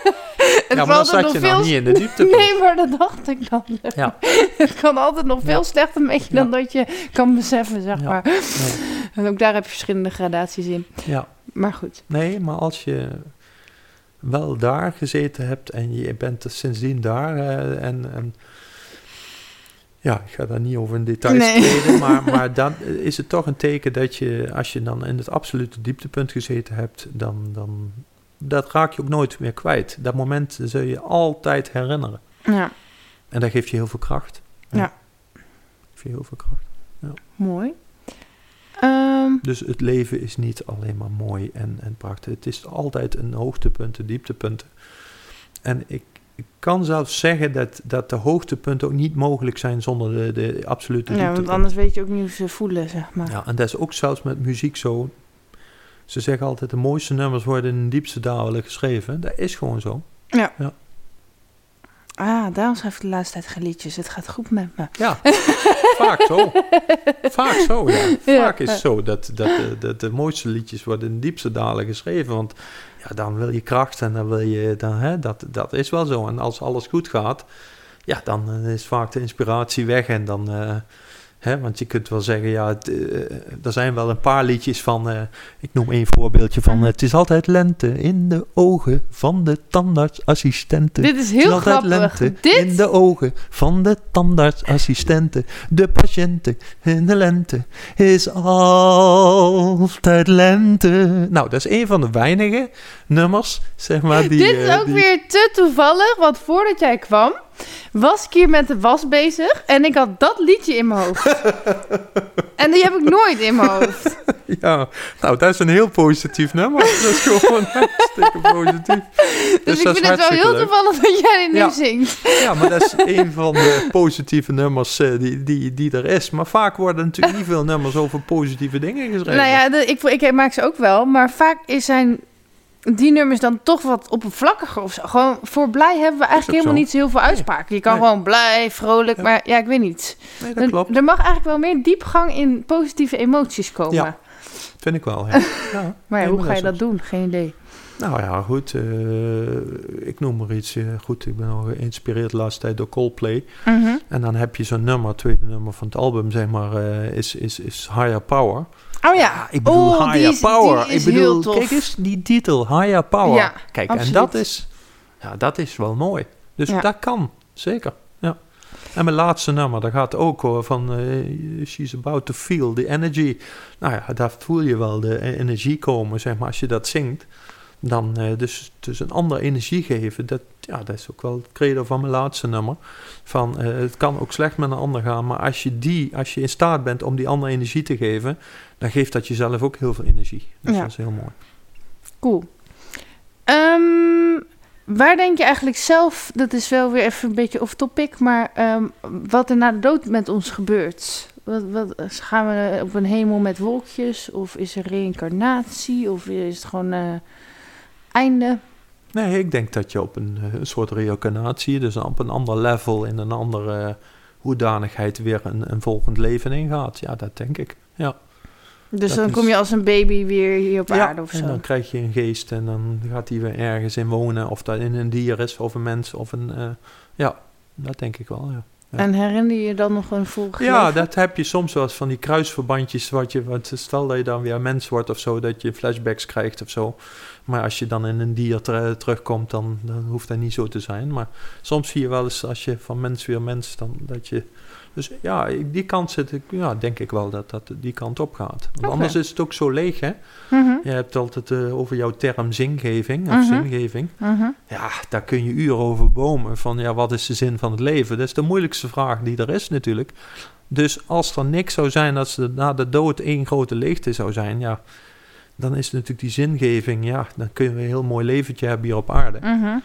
A: Het
B: ja maar dan zat
A: nog
B: je
A: veel
B: nog niet in de dieptepunt.
A: Nee, maar dat dacht ik dan.
B: Ja.
A: Het kan altijd nog veel slechter met je dan dat je kan beseffen, zeg maar. En ook daar heb je verschillende gradaties in.
B: ja,
A: Maar goed.
B: nee, maar als je wel daar gezeten hebt en je bent er sindsdien daar eh, en, en ja, ik ga daar niet over in details
A: Nee.
B: treden, maar, maar dan is het toch een teken dat je, als je dan in het absolute dieptepunt gezeten hebt, dan, dan dat raak je ook nooit meer kwijt. Dat moment zul je altijd herinneren.
A: Ja,
B: En dat geeft je heel veel kracht.
A: Ja.
B: Geeft je heel veel kracht.
A: mooi. Ehm,
B: Dus het leven is niet alleen maar mooi en, en prachtig. Het is altijd een hoogtepunten, dieptepunten. En ik, ik kan zelfs zeggen dat, dat de hoogtepunten ook niet mogelijk zijn zonder de, de absolute
A: ja, want
B: dieptepunten.
A: anders weet je ook niet hoe ze voelen, zeg maar.
B: Ja, en dat is ook zelfs met muziek zo. Ze zeggen altijd de mooiste nummers worden in de diepste dalen geschreven. Dat is gewoon zo.
A: Ah, daarom schrijf ik de laatste tijd geen liedjes. Het gaat goed met me.
B: Ja, vaak zo. Vaak zo, ja.
A: Ja.
B: Vaak is het zo dat, dat, de, dat de mooiste liedjes worden in de diepste dalen geschreven. Want ja, dan wil je kracht en dan wil je... Dan, hè, dat, dat is wel zo. En als alles goed gaat, ja, dan eh, is vaak de inspiratie weg. En dan... eh, hè, want je kunt wel zeggen, ja, het, eh, er zijn wel een paar liedjes van... eh, ik noem één voorbeeldje van...
A: Mhm.
B: Het is altijd lente in de ogen van de tandartsassistenten.
A: Dit is
B: Het is
A: heel
B: altijd
A: grappig.
B: lente
A: Dit?
B: in de ogen van de tandartsassistenten. De patiënten in de lente is altijd lente. Nou, dat is een van de weinige nummers, zeg maar, die...
A: Dit is
B: eh,
A: ook
B: die-
A: weer te toevallig, want voordat jij kwam, was ik hier met de was bezig en ik had dat liedje in mijn hoofd. en die heb ik nooit in mijn hoofd.
B: Ja, nou, dat is een heel positief nummer. Dat is gewoon hartstikke positief.
A: Dus, ik
B: dat
A: vind het wel heel
B: leuk.
A: toevallig dat jij dit nu zingt.
B: Ja, maar dat is een van de positieve nummers eh, die, die, die er is. Maar vaak worden natuurlijk niet veel nummers over positieve dingen geschreven.
A: Nou ja, de- ik, ik maak ze ook wel, maar vaak is zijn die nummers dan toch wat oppervlakkiger of zo. Gewoon voor blij hebben we eigenlijk helemaal
B: zo.
A: niet zo heel veel uitspraken. Je kan
B: Nee.
A: gewoon blij, vrolijk,
B: Ja.
A: maar ja, ik weet niet.
B: nee, dat
A: Er,
B: klopt.
A: er mag eigenlijk wel meer diepgang in positieve emoties komen.
B: Ja. vind ik wel. Ja. ja
A: Maar ja, hoe ga je dat doen? Geen idee.
B: Nou ja, goed. eh, ik noem maar iets. eh, goed, ik ben al geïnspireerd de laatste tijd door Coldplay.
A: Mhm.
B: En dan heb je zo'n nummer, tweede nummer van het album, zeg maar, eh, is, is, is Higher Power.
A: Oh ja.
B: ik bedoel
A: Oh,
B: Higher
A: is-
B: Power. ik bedoel, kijk eens, die titel, Higher Power.
A: Ja,
B: kijk,
A: absoluut.
B: en dat is, ja, dat is wel mooi. Dus
A: Ja.
B: dat kan, zeker. Ja. En mijn laatste nummer, dat gaat ook hoor, van eh, She's About to Feel the Energy. Nou ja, daar voel je wel de energie komen, zeg maar, als je dat zingt. Dan eh, dus, dus een andere energie geven, dat, ja, dat is ook wel het credo van mijn laatste nummer. Van, eh, het kan ook slecht met een ander gaan, maar als je, die, als je in staat bent om die andere energie te geven, dan geeft dat jezelf ook heel veel energie. Dus
A: Ja.
B: dat is heel mooi.
A: Cool. Ehm, waar denk je eigenlijk zelf, dat is wel weer even een beetje off topic, maar ehm, wat er na de dood met ons gebeurt? Wat, wat, gaan we op een hemel met wolkjes? Of is er reïncarnatie? Of is het gewoon eh, einde?
B: Nee, ik denk dat je op een, eh, een soort reïncarnatie, dus op een ander level, in een andere hoedanigheid weer een, een volgend leven ingaat. Ja, dat denk ik. Ja.
A: Dus
B: Dat
A: dan
B: is-
A: kom je als een baby weer hier op
B: ja,
A: aarde of
B: en
A: zo.
B: dan krijg je een geest en dan gaat hij weer ergens in wonen. Of dat in een dier is, of een mens, of een... eh, ja, dat denk ik wel, ja. ja.
A: En herinner je je dan nog een vorig
B: Ja,
A: leven?
B: dat heb je soms wel eens van die kruisverbandjes. Wat je, wat, stel dat je dan weer mens wordt of zo, dat je flashbacks krijgt of zo. Maar als je dan in een dier ter- terugkomt, dan, dan hoeft dat niet zo te zijn. Maar soms zie je wel eens als je van mens weer mens, dan dat je. Dus ja, die kant zit ik, ja, denk ik wel dat dat die kant op gaat. Want anders is het ook zo leeg, hè?
A: Mhm,
B: Je hebt altijd eh, over jouw term zingeving of
A: Mhm.
B: zingeving.
A: mhm.
B: Ja, daar kun je uren over bomen. Van ja, wat is de zin van het leven? Dat is de moeilijkste vraag die er is natuurlijk. Dus als er niks zou zijn, als er na de dood één grote leegte zou zijn, ja, dan is natuurlijk die zingeving, ja, dan kun je een heel mooi leventje hebben hier op aarde.
A: Mhm.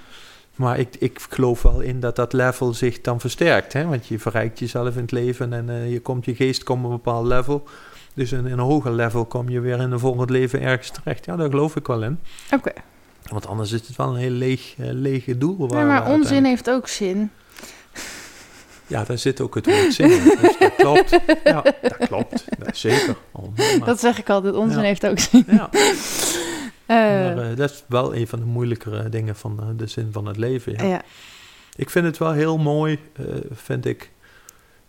B: Maar ik, ik geloof wel in dat dat level zich dan versterkt, hè? want je verrijkt jezelf in het leven en eh, je, komt, je geest komt op een bepaald level. Dus in, in een hoger level kom je weer in een volgend leven ergens terecht. Ja, daar geloof ik wel in.
A: Oké.
B: Want anders is het wel een heel leeg, eh, lege doel. waar we
A: maar onzin heeft ook zin.
B: Ja, daar zit ook het woord zin in. Dus dat klopt. Ja, dat klopt. Dat zeker. Oh,
A: Dat zeg ik altijd, onzin
B: Ja.
A: heeft ook zin.
B: ja,
A: Eh,
B: maar eh, dat is wel een van de moeilijkere dingen van eh, de zin van het leven. Ja.
A: ja.
B: Ik vind het wel heel mooi, eh, vind ik.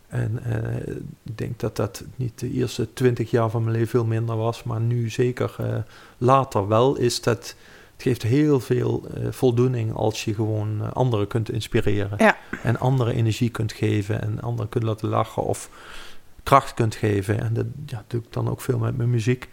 B: En eh, ik denk dat dat niet de eerste twintig jaar van mijn leven veel minder was, maar nu zeker eh, later wel, is dat het geeft heel veel eh, voldoening als je gewoon eh, anderen kunt inspireren.
A: Ja.
B: En anderen energie kunt geven en anderen kunt laten lachen of kracht kunt geven. En dat ja, doe ik dan ook veel met mijn muziek.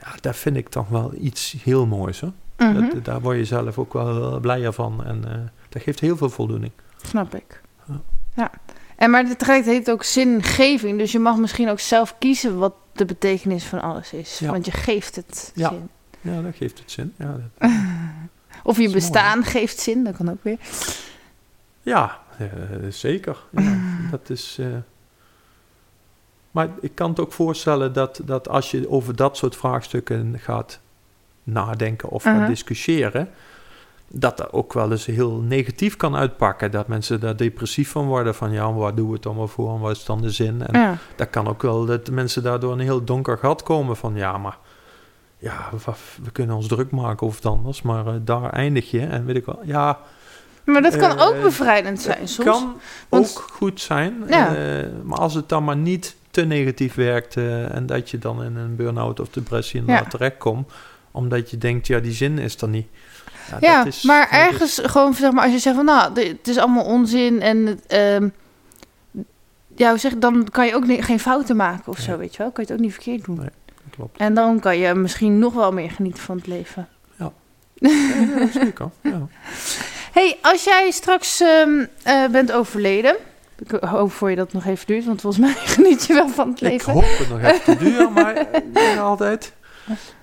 B: Ja, daar vind ik toch wel iets heel moois. Hoor.
A: Mhm,
B: Dat, daar word je zelf ook wel eh, blijer van. En eh, dat geeft heel veel voldoening.
A: Snap ik.
B: Ja.
A: Ja. En maar tegelijkertijd heeft het ook zingeving. Dus je mag misschien ook zelf kiezen wat de betekenis van alles is.
B: Ja.
A: Want je geeft het zin.
B: Ja, dat geeft het zin. Ja, dat,
A: Of je bestaan geeft zin, dat kan ook weer.
B: ja eh, zeker. Ja, dat is... eh, maar ik kan het ook voorstellen dat, dat als je over dat soort vraagstukken gaat nadenken of
A: Mhm.
B: gaat discussiëren, dat dat ook wel eens heel negatief kan uitpakken. Dat mensen daar depressief van worden. Van ja, waar doen we het allemaal voor en wat is dan de zin? En
A: Ja.
B: dat kan ook wel dat mensen daardoor een heel donker gat komen van ja, maar ja, we, we kunnen ons druk maken of het anders, maar eh, daar eindig je en weet ik wel. Ja,
A: Maar dat kan
B: Eh,
A: ook bevrijdend zijn soms.
B: kan
A: want-
B: ook goed zijn,
A: Ja.
B: eh, maar als het dan maar niet te negatief werkt eh, en dat je dan in een burn-out of depressie inderdaad
A: Ja.
B: terechtkomt, omdat je denkt, ja, die zin is er niet.
A: Ja,
B: dat is-
A: maar
B: is-
A: ergens gewoon, zeg maar, als je zegt van, nou, het is allemaal onzin en ehm, ja, zeg, dan kan je ook geen fouten maken of zo, weet je wel. Kan je het ook niet verkeerd doen.
B: Nee. Klopt.
A: En dan kan je misschien nog wel meer genieten van het leven.
B: Ja, ja, zeker. Ja.
A: hey, als jij straks ehm, eh, bent overleden, ik hoop voor je dat het nog even duurt, want volgens mij geniet je wel van het
B: Ik
A: leven.
B: hoop het nog even te duren, maar eh, ja, altijd.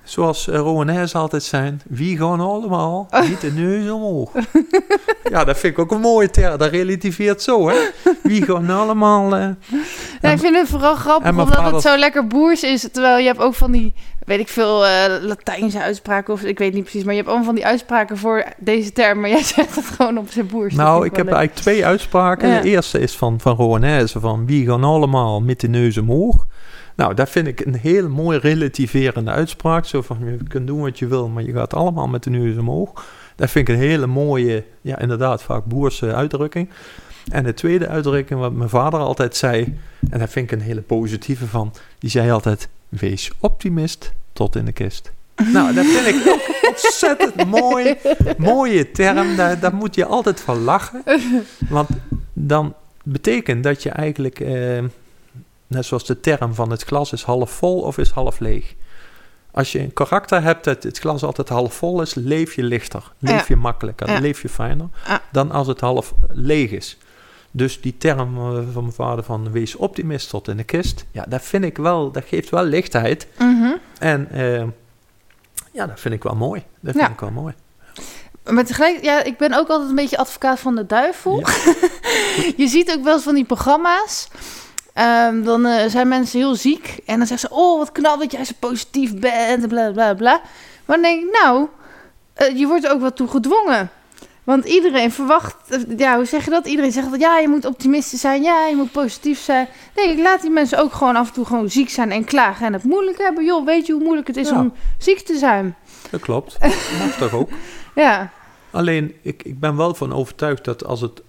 B: Zoals uh, Rowaners altijd zijn, wie gaan allemaal niet de neus omhoog. ja, dat vind ik ook een mooie term. Dat relativeert zo, hè. Wie gaan allemaal... eh,
A: Ja, ik vind het vooral grappig omdat
B: vader-
A: het zo lekker boers is. Terwijl je hebt ook van die, weet ik veel, eh, Latijnse uitspraken. Of ik weet niet precies. Maar je hebt allemaal van die uitspraken voor deze term. Maar jij zegt het gewoon op zijn boers.
B: Nou, ik heb
A: leuk.
B: eigenlijk twee uitspraken.
A: Ja.
B: De eerste is van, van Rowaners, van wie gaan allemaal met de neus omhoog. Nou, dat vind ik een heel mooi relativerende uitspraak. Zo van, je kunt doen wat je wil, maar je gaat allemaal met de neus omhoog. Dat vind ik een hele mooie, ja inderdaad, vaak boerse uitdrukking. En de tweede uitdrukking, wat mijn vader altijd zei, en daar vind ik een hele positieve van, die zei altijd, wees optimist tot in de kist. Nou, dat vind ik ook ontzettend mooi, mooie term. Daar, daar moet je altijd van lachen. Want dan betekent dat je eigenlijk, eh, net zoals de term van het glas is half vol of is half leeg. Als je een karakter hebt dat het glas altijd half vol is, leef je lichter, leef
A: Ja.
B: je makkelijker,
A: Ja.
B: leef je fijner
A: Ja.
B: dan als het half leeg is. Dus die term eh, van mijn vader van wees optimist tot in de kist, ja, dat vind ik wel, dat geeft wel lichtheid.
A: Mhm.
B: En eh, ja, dat vind ik wel mooi. Dat vind ik wel mooi.
A: Maar tegelijk, ja, ik ben ook altijd een beetje advocaat van de duivel. Je ziet ook wel eens van die programma's. Ehm, dan eh, zijn mensen heel ziek. En dan zeggen ze: Oh, wat knap dat jij zo positief bent. En bla bla bla. Maar dan denk ik: Nou, eh, je wordt er ook wel toe gedwongen. Want iedereen verwacht, eh, ja, hoe zeg je dat? Iedereen zegt dat ja, je moet optimistisch zijn, ja, je moet positief zijn. Nee, ik laat die mensen ook gewoon af en toe gewoon ziek zijn en klagen en het moeilijk hebben. Joh, weet je hoe moeilijk het is
B: Ja.
A: om ziek te zijn?
B: Dat klopt. Dat mag toch ook.
A: Ja,
B: Alleen, ik, ik ben wel van overtuigd dat als, het,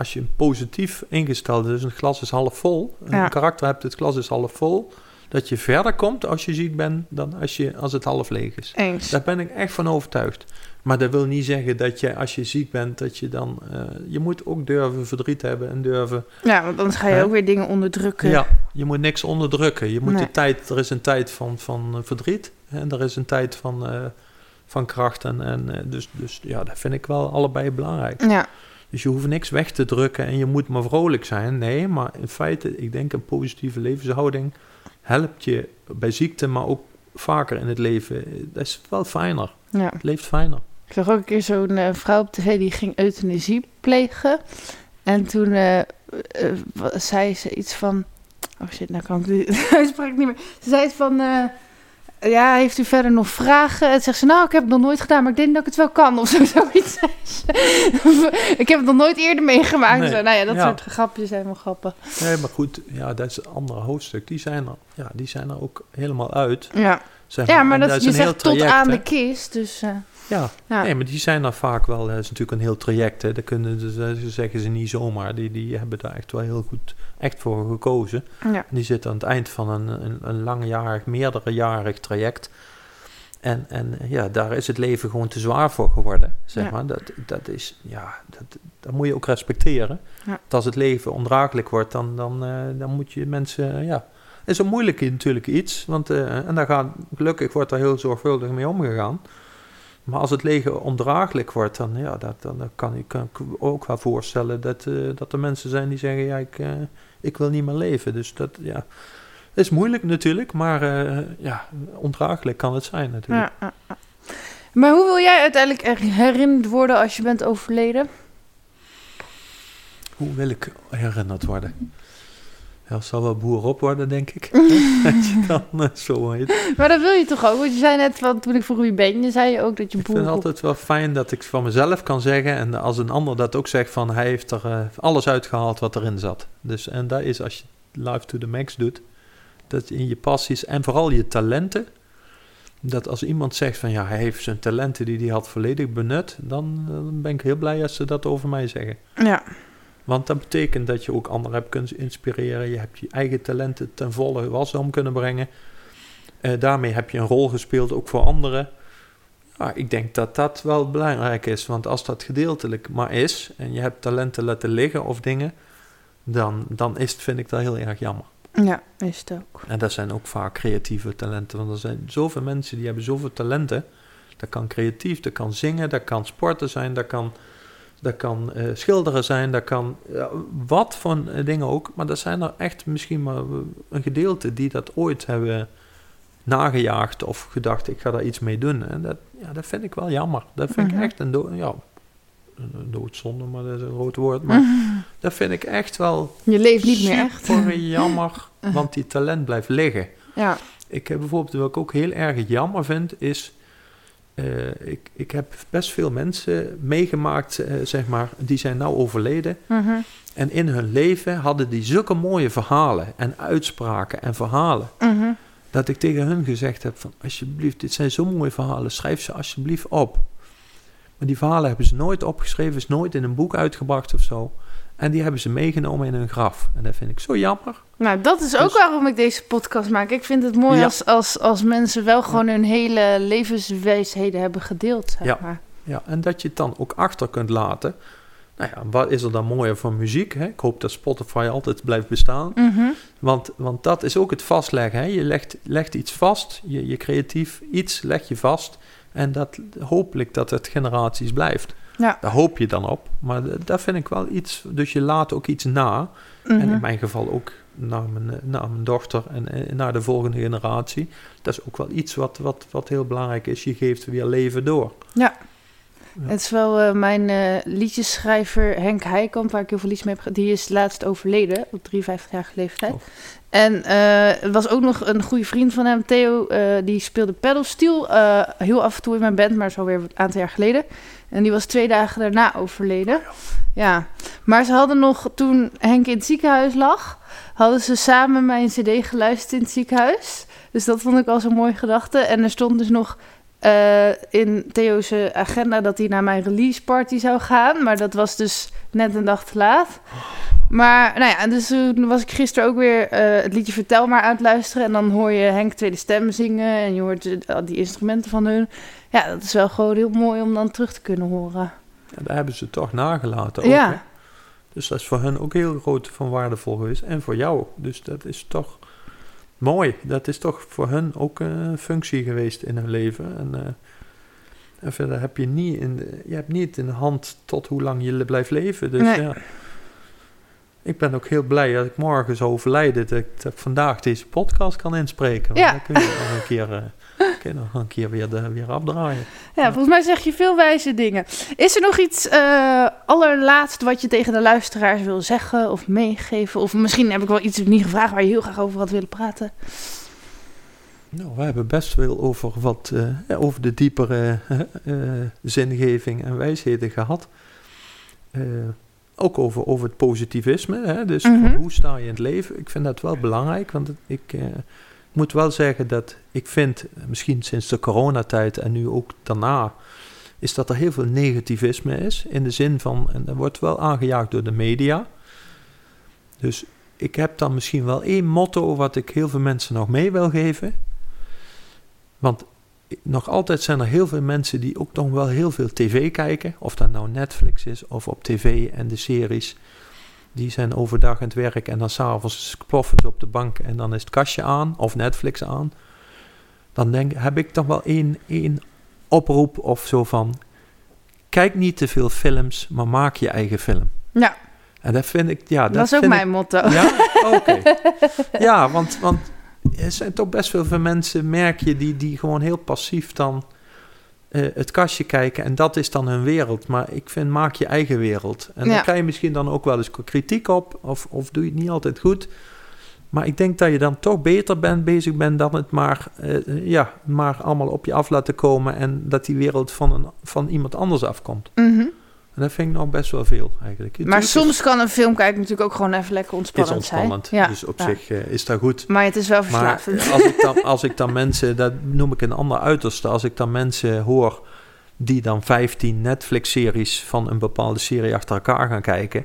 B: als je positief ingesteld is, een glas is half vol,
A: Ja.
B: een karakter hebt, het glas is half vol, dat je verder komt als je ziek bent dan als, je, als het half leeg is.
A: eens.
B: Daar ben ik echt van overtuigd. Maar dat wil niet zeggen dat je als je ziek bent, dat je dan... eh, je moet ook durven verdriet hebben en durven...
A: Ja, want anders ga je ook weer dingen onderdrukken.
B: Ja, je moet niks onderdrukken. Je moet
A: Nee.
B: de tijd... Er is een tijd van, van eh, verdriet en er is een tijd van, eh, van kracht. En, en, dus, dus ja, dat vind ik wel allebei belangrijk.
A: Ja,
B: Dus je hoeft niks weg te drukken en je moet maar vrolijk zijn. Nee, maar in feite, ik denk een positieve levenshouding helpt je bij ziekte, maar ook vaker in het leven. Dat is wel fijner.
A: ja.
B: Het leeft fijner.
A: Ik zag ook een keer zo'n eh, vrouw op tv die ging euthanasie plegen. En toen eh, eh, zei ze iets van... Oh shit, nou kan ik uitspraak niet meer. Ze zei iets van... ja, heeft u verder nog vragen? En zegt ze, nou, ik heb het nog nooit gedaan, maar ik denk dat ik het wel kan. Of zo, zoiets ik heb het nog nooit eerder meegemaakt.
B: Nee.
A: Zo, nou ja, dat
B: Ja.
A: soort grapjes zijn wel grappig.
B: Nee, maar goed, ja, dat is een ander hoofdstuk. Die zijn er, ja, die zijn er ook helemaal uit.
A: Ja,
B: Zeg
A: ja maar
B: En
A: dat,
B: is
A: je zegt tot aan
B: hè.
A: de kist. Dus eh,
B: Ja,
A: ja.
B: nee, maar die zijn er vaak wel. Dat is natuurlijk een heel traject. Hè. Dat kunnen ze, ze zeggen ze niet zomaar. Die, die hebben daar echt wel heel goed echt voor gekozen.
A: ja.
B: En die zitten aan het eind van een, een, een langjarig, meerderejarig traject. En, en ja, daar is het leven gewoon te zwaar voor geworden. Zeg
A: Ja.
B: maar. Dat, dat is, ja, dat, dat moet je ook respecteren.
A: Ja.
B: Dat als het leven ondraaglijk wordt, dan, dan, eh, dan moet je mensen, eh, ja. Het is een moeilijk natuurlijk iets, want eh, en daar gaat, gelukkig wordt daar heel zorgvuldig mee omgegaan. Maar als het leven ondraaglijk wordt, dan, ja, dat, dan, kan, ik, kan ik ook wel voorstellen dat, eh, dat er mensen zijn die zeggen, ja, ik, eh, ik wil niet meer leven. Dus dat, ja, is moeilijk natuurlijk, maar eh, ja, ondraaglijk kan het zijn natuurlijk.
A: Ja, ja, ja. Maar hoe wil jij uiteindelijk er- herinnerd worden als je bent overleden?
B: Hoe wil ik herinnerd worden? Ja, het zal wel boer op worden, denk ik. dat je dan eh, zo heet.
A: Maar dat wil je toch ook? Want je zei net, van, toen ik vroeg wie ben je, zei je ook dat je
B: Ik
A: boer
B: vind het
A: op-
B: altijd wel fijn dat ik van mezelf kan zeggen... en als een ander dat ook zegt van... hij heeft er eh, alles uitgehaald wat erin zat. Dus, en dat is als je live to the max doet... dat in je passies en vooral je talenten... dat als iemand zegt van... ja, hij heeft zijn talenten die hij had volledig benut... dan, eh, dan ben ik heel blij als ze dat over mij zeggen.
A: Ja,
B: Want dat betekent dat je ook anderen hebt kunnen inspireren. Je hebt je eigen talenten ten volle wasdom kunnen brengen. Eh, daarmee heb je een rol gespeeld, ook voor anderen. Ja, ik denk dat dat wel belangrijk is. Want als dat gedeeltelijk maar is... en je hebt talenten laten liggen of dingen... dan, dan is het, vind ik dat heel erg jammer.
A: ja, is het ook.
B: En dat zijn ook vaak creatieve talenten. Want er zijn zoveel mensen die hebben zoveel talenten. Dat kan creatief, dat kan zingen, dat kan sporten zijn, dat kan, dat kan eh, schilderen zijn, dat kan ja, wat voor eh, dingen ook. Maar dat zijn er echt misschien maar eh, een gedeelte die dat ooit hebben nagejaagd of gedacht, ik ga daar iets mee doen. En dat, ja, dat vind ik wel jammer. Dat vind
A: Mhm.
B: ik echt een, ja, een doodzonde, maar dat is een groot woord. Maar dat vind ik echt wel
A: Je leeft niet meer echt.
B: jammer, want die talent blijft liggen.
A: Ja,
B: Ik heb bijvoorbeeld, wat ik ook heel erg jammer vind, is eh, ik, ik heb best veel mensen meegemaakt, eh, zeg maar, die zijn nou overleden.
A: Mhm.
B: En in hun leven hadden die zulke mooie verhalen en uitspraken en verhalen.
A: Mhm.
B: Dat ik tegen hun gezegd heb van, alsjeblieft, dit zijn zo mooie verhalen, schrijf ze alsjeblieft op. Maar die verhalen hebben ze nooit opgeschreven, is nooit in een boek uitgebracht of zo. En die hebben ze meegenomen in hun graf. En dat vind ik zo jammer.
A: Nou, dat is ook
B: Dus-
A: waarom ik deze podcast maak. Ik vind het mooi
B: Ja.
A: als, als, als mensen wel gewoon hun hele levenswijsheden hebben gedeeld, zeg
B: Ja.
A: maar.
B: Ja, en dat je het dan ook achter kunt laten. Nou ja, wat is er dan mooier van muziek? Hè? Ik hoop dat Spotify altijd blijft bestaan.
A: Mhm.
B: Want, want dat is ook het vastleggen. Hè? Je legt, legt iets vast, je, je creatief iets leg je vast. En dat hopelijk dat het generaties blijft.
A: Ja.
B: Daar hoop je dan op. Maar dat vind ik wel iets. Dus je laat ook iets na. En
A: Mhm.
B: in mijn geval ook naar mijn, eh, naar mijn dochter en, en naar de volgende generatie. Dat is ook wel iets wat, wat, wat heel belangrijk is. Je geeft weer leven door.
A: Ja.
B: Ja.
A: Het is wel eh, mijn eh, liedjesschrijver Henk Heikamp, waar ik heel veel liedjes mee heb Die is laatst overleden op 53-jarige leeftijd.
B: Oh.
A: En eh, er was ook nog een goede vriend van hem, Theo, eh, die speelde pedalsteel eh, heel af en toe in mijn band, maar is alweer een aantal jaar geleden. En die was twee dagen daarna overleden. Ja, maar ze hadden nog, toen Henk in het ziekenhuis lag, hadden ze samen mijn cd geluisterd in het ziekenhuis. Dus dat vond ik al zo'n mooie gedachte. En er stond dus nog eh, in Theo's agenda dat hij naar mijn release party zou gaan. Maar dat was dus net een dag te laat. Maar nou ja, dus toen was ik gisteren ook weer eh, het liedje Vertel maar aan het luisteren. En dan hoor je Henk tweede stem zingen en je hoort eh, die instrumenten van hun. Ja, dat is wel gewoon heel mooi om dan terug te kunnen horen.
B: En daar hebben ze toch nagelaten. Ook,
A: Ja.
B: hè? Dus dat is voor hen ook heel groot van waardevol geweest. En voor jou. Dus dat is toch mooi. Dat is toch voor hen ook een functie geweest in hun leven. En, eh, en verder heb je niet in de, je hebt niet in de hand tot hoe lang je blijft leven. Dus
A: Nee.
B: ja. Ik ben ook heel blij dat ik morgen zou overlijden. Dat ik, dat ik vandaag deze podcast kan inspreken. Want
A: Ja.
B: Dan kun je nog een keer, eh, kun je nog een keer weer, de, weer afdraaien.
A: Ja, volgens mij zeg je veel wijze dingen. Is er nog iets eh allerlaatst wat je tegen de luisteraars wil zeggen of meegeven? Of misschien heb ik wel iets niet gevraagd waar je heel graag over had willen praten.
B: Nou, we hebben best veel over, wat, eh, over de diepere eh, zingeving en wijsheden gehad. Eh, ook over, over het positivisme. Hè? Dus
A: Mhm.
B: hoe sta je in het leven? Ik vind dat wel belangrijk, want het- ik moet wel zeggen dat ik vind, misschien sinds de coronatijd en nu ook daarna, is dat er heel veel negativisme is. In de zin van, en dat wordt wel aangejaagd door de media. Dus ik heb dan misschien wel één motto wat ik heel veel mensen nog mee wil geven. Want nog altijd zijn er heel veel mensen die ook nog wel heel veel tv kijken. Of dat nou Netflix is of op tv en de series. Die zijn overdag aan het werk en dan s'avonds ploffen ze op de bank en dan is het kastje aan of Netflix aan. Dan denk, heb ik toch wel één, één oproep of zo van... Kijk niet te veel films, maar maak je eigen film.
A: Ja,
B: En dat vind ik... Ja,
A: dat, is ook
B: ik-
A: mijn motto.
B: ja, oké. Ja, want, want er zijn toch best veel mensen, merk je, die, die gewoon heel passief dan eh, het kastje kijken. En dat is dan hun wereld. Maar ik vind, maak je eigen wereld. En
A: Ja.
B: daar krijg je misschien dan ook wel eens kritiek op. Of, of doe je het niet altijd goed. Maar ik denk dat je dan toch beter bent, bezig bent dan het maar, eh, ja, maar allemaal op je af laten komen. En dat die wereld van, een, van iemand anders afkomt.
A: Mhm.
B: En dat vind ik nog best wel veel eigenlijk.
A: Maar
B: is-
A: soms kan een film kijken natuurlijk ook gewoon even lekker
B: is
A: ontspannend,
B: ontspannend.
A: zijn. Ja,
B: Dus op
A: ja.
B: zich eh, is dat goed.
A: Maar het is wel
B: Maar
A: verslavend.
B: als ik, dan, als ik dan mensen, dat noem ik een ander uiterste, als ik dan mensen hoor die dan 15 Netflix-series van een bepaalde serie achter elkaar gaan kijken,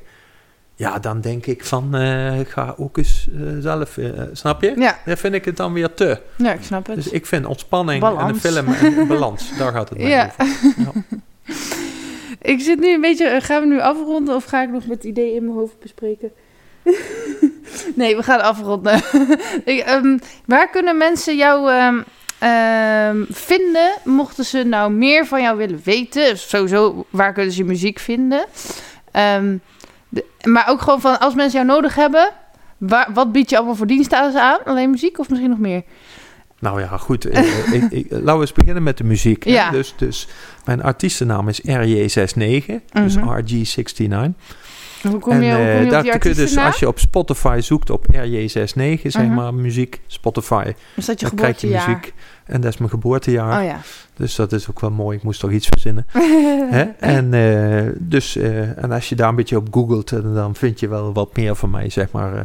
B: ja, dan denk ik van, eh, ik ga ook eens eh, zelf, eh, snap je?
A: ja,
B: Dan vind ik het dan weer te.
A: ja, ik snap het.
B: Dus ik vind ontspanning en een film en balans, daar gaat het mij
A: Ja.
B: over. Ja.
A: Ik zit nu een beetje... eh, Gaan we nu afronden of ga ik nog met ideeën in mijn hoofd bespreken? nee, we gaan afronden. ik, ehm, waar kunnen mensen jou ehm, ehm, vinden, mochten ze nou meer van jou willen weten? Sowieso, waar kunnen ze je muziek vinden? De- maar ook gewoon van, als mensen jou nodig hebben... Waar, wat bied je allemaal voor diensten aan? Alleen muziek of misschien nog meer?
B: Nou ja, goed. eh, ik, ik, laten we eens beginnen met de muziek. hè.
A: Ja.
B: Dus, dus mijn artiestennaam is RJ69, dus
A: Mhm.
B: RG69.
A: Hoe kom je,
B: en
A: hoe kom je
B: eh,
A: op die
B: kun je dus,
A: artiestennaam?
B: als je op Spotify zoekt op RJ69, zeg
A: Mhm.
B: maar, muziek, Spotify,
A: Is dat je
B: dan krijg je
A: geboortejaar?
B: muziek. En dat is mijn geboortejaar.
A: Oh ja.
B: Dus dat is ook wel mooi. Ik moest toch iets verzinnen. Hè? En, eh, dus, eh, en als je daar een beetje op googelt, eh, dan vind je wel wat meer van mij, zeg maar. eh.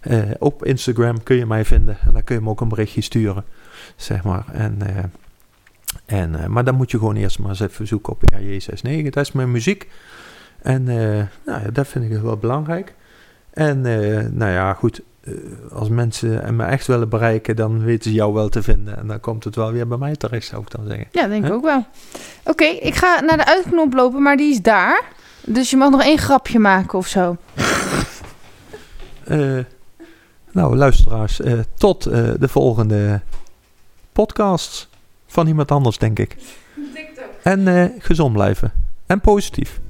B: Eh, op Instagram kun je mij vinden. En dan kun je me ook een berichtje sturen, zeg maar. En, eh, en, eh, maar dan moet je gewoon eerst maar eens even zoeken op RJ69. Dat is mijn muziek. En nou ja, dat vind ik wel belangrijk. En nou ja, goed. als mensen me echt willen bereiken, dan weten ze jou wel te vinden. En dan komt het wel weer bij mij terecht, zou ik dan zeggen.
A: Ja, denk ik ook wel. Oké, ik ga naar de uitknop lopen, maar die is daar. Dus je mag nog één grapje maken of zo.
B: Eh, nou, luisteraars, eh, tot eh, de volgende podcast van iemand anders, denk ik. En eh, gezond blijven. En positief.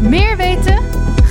A: Meer weten?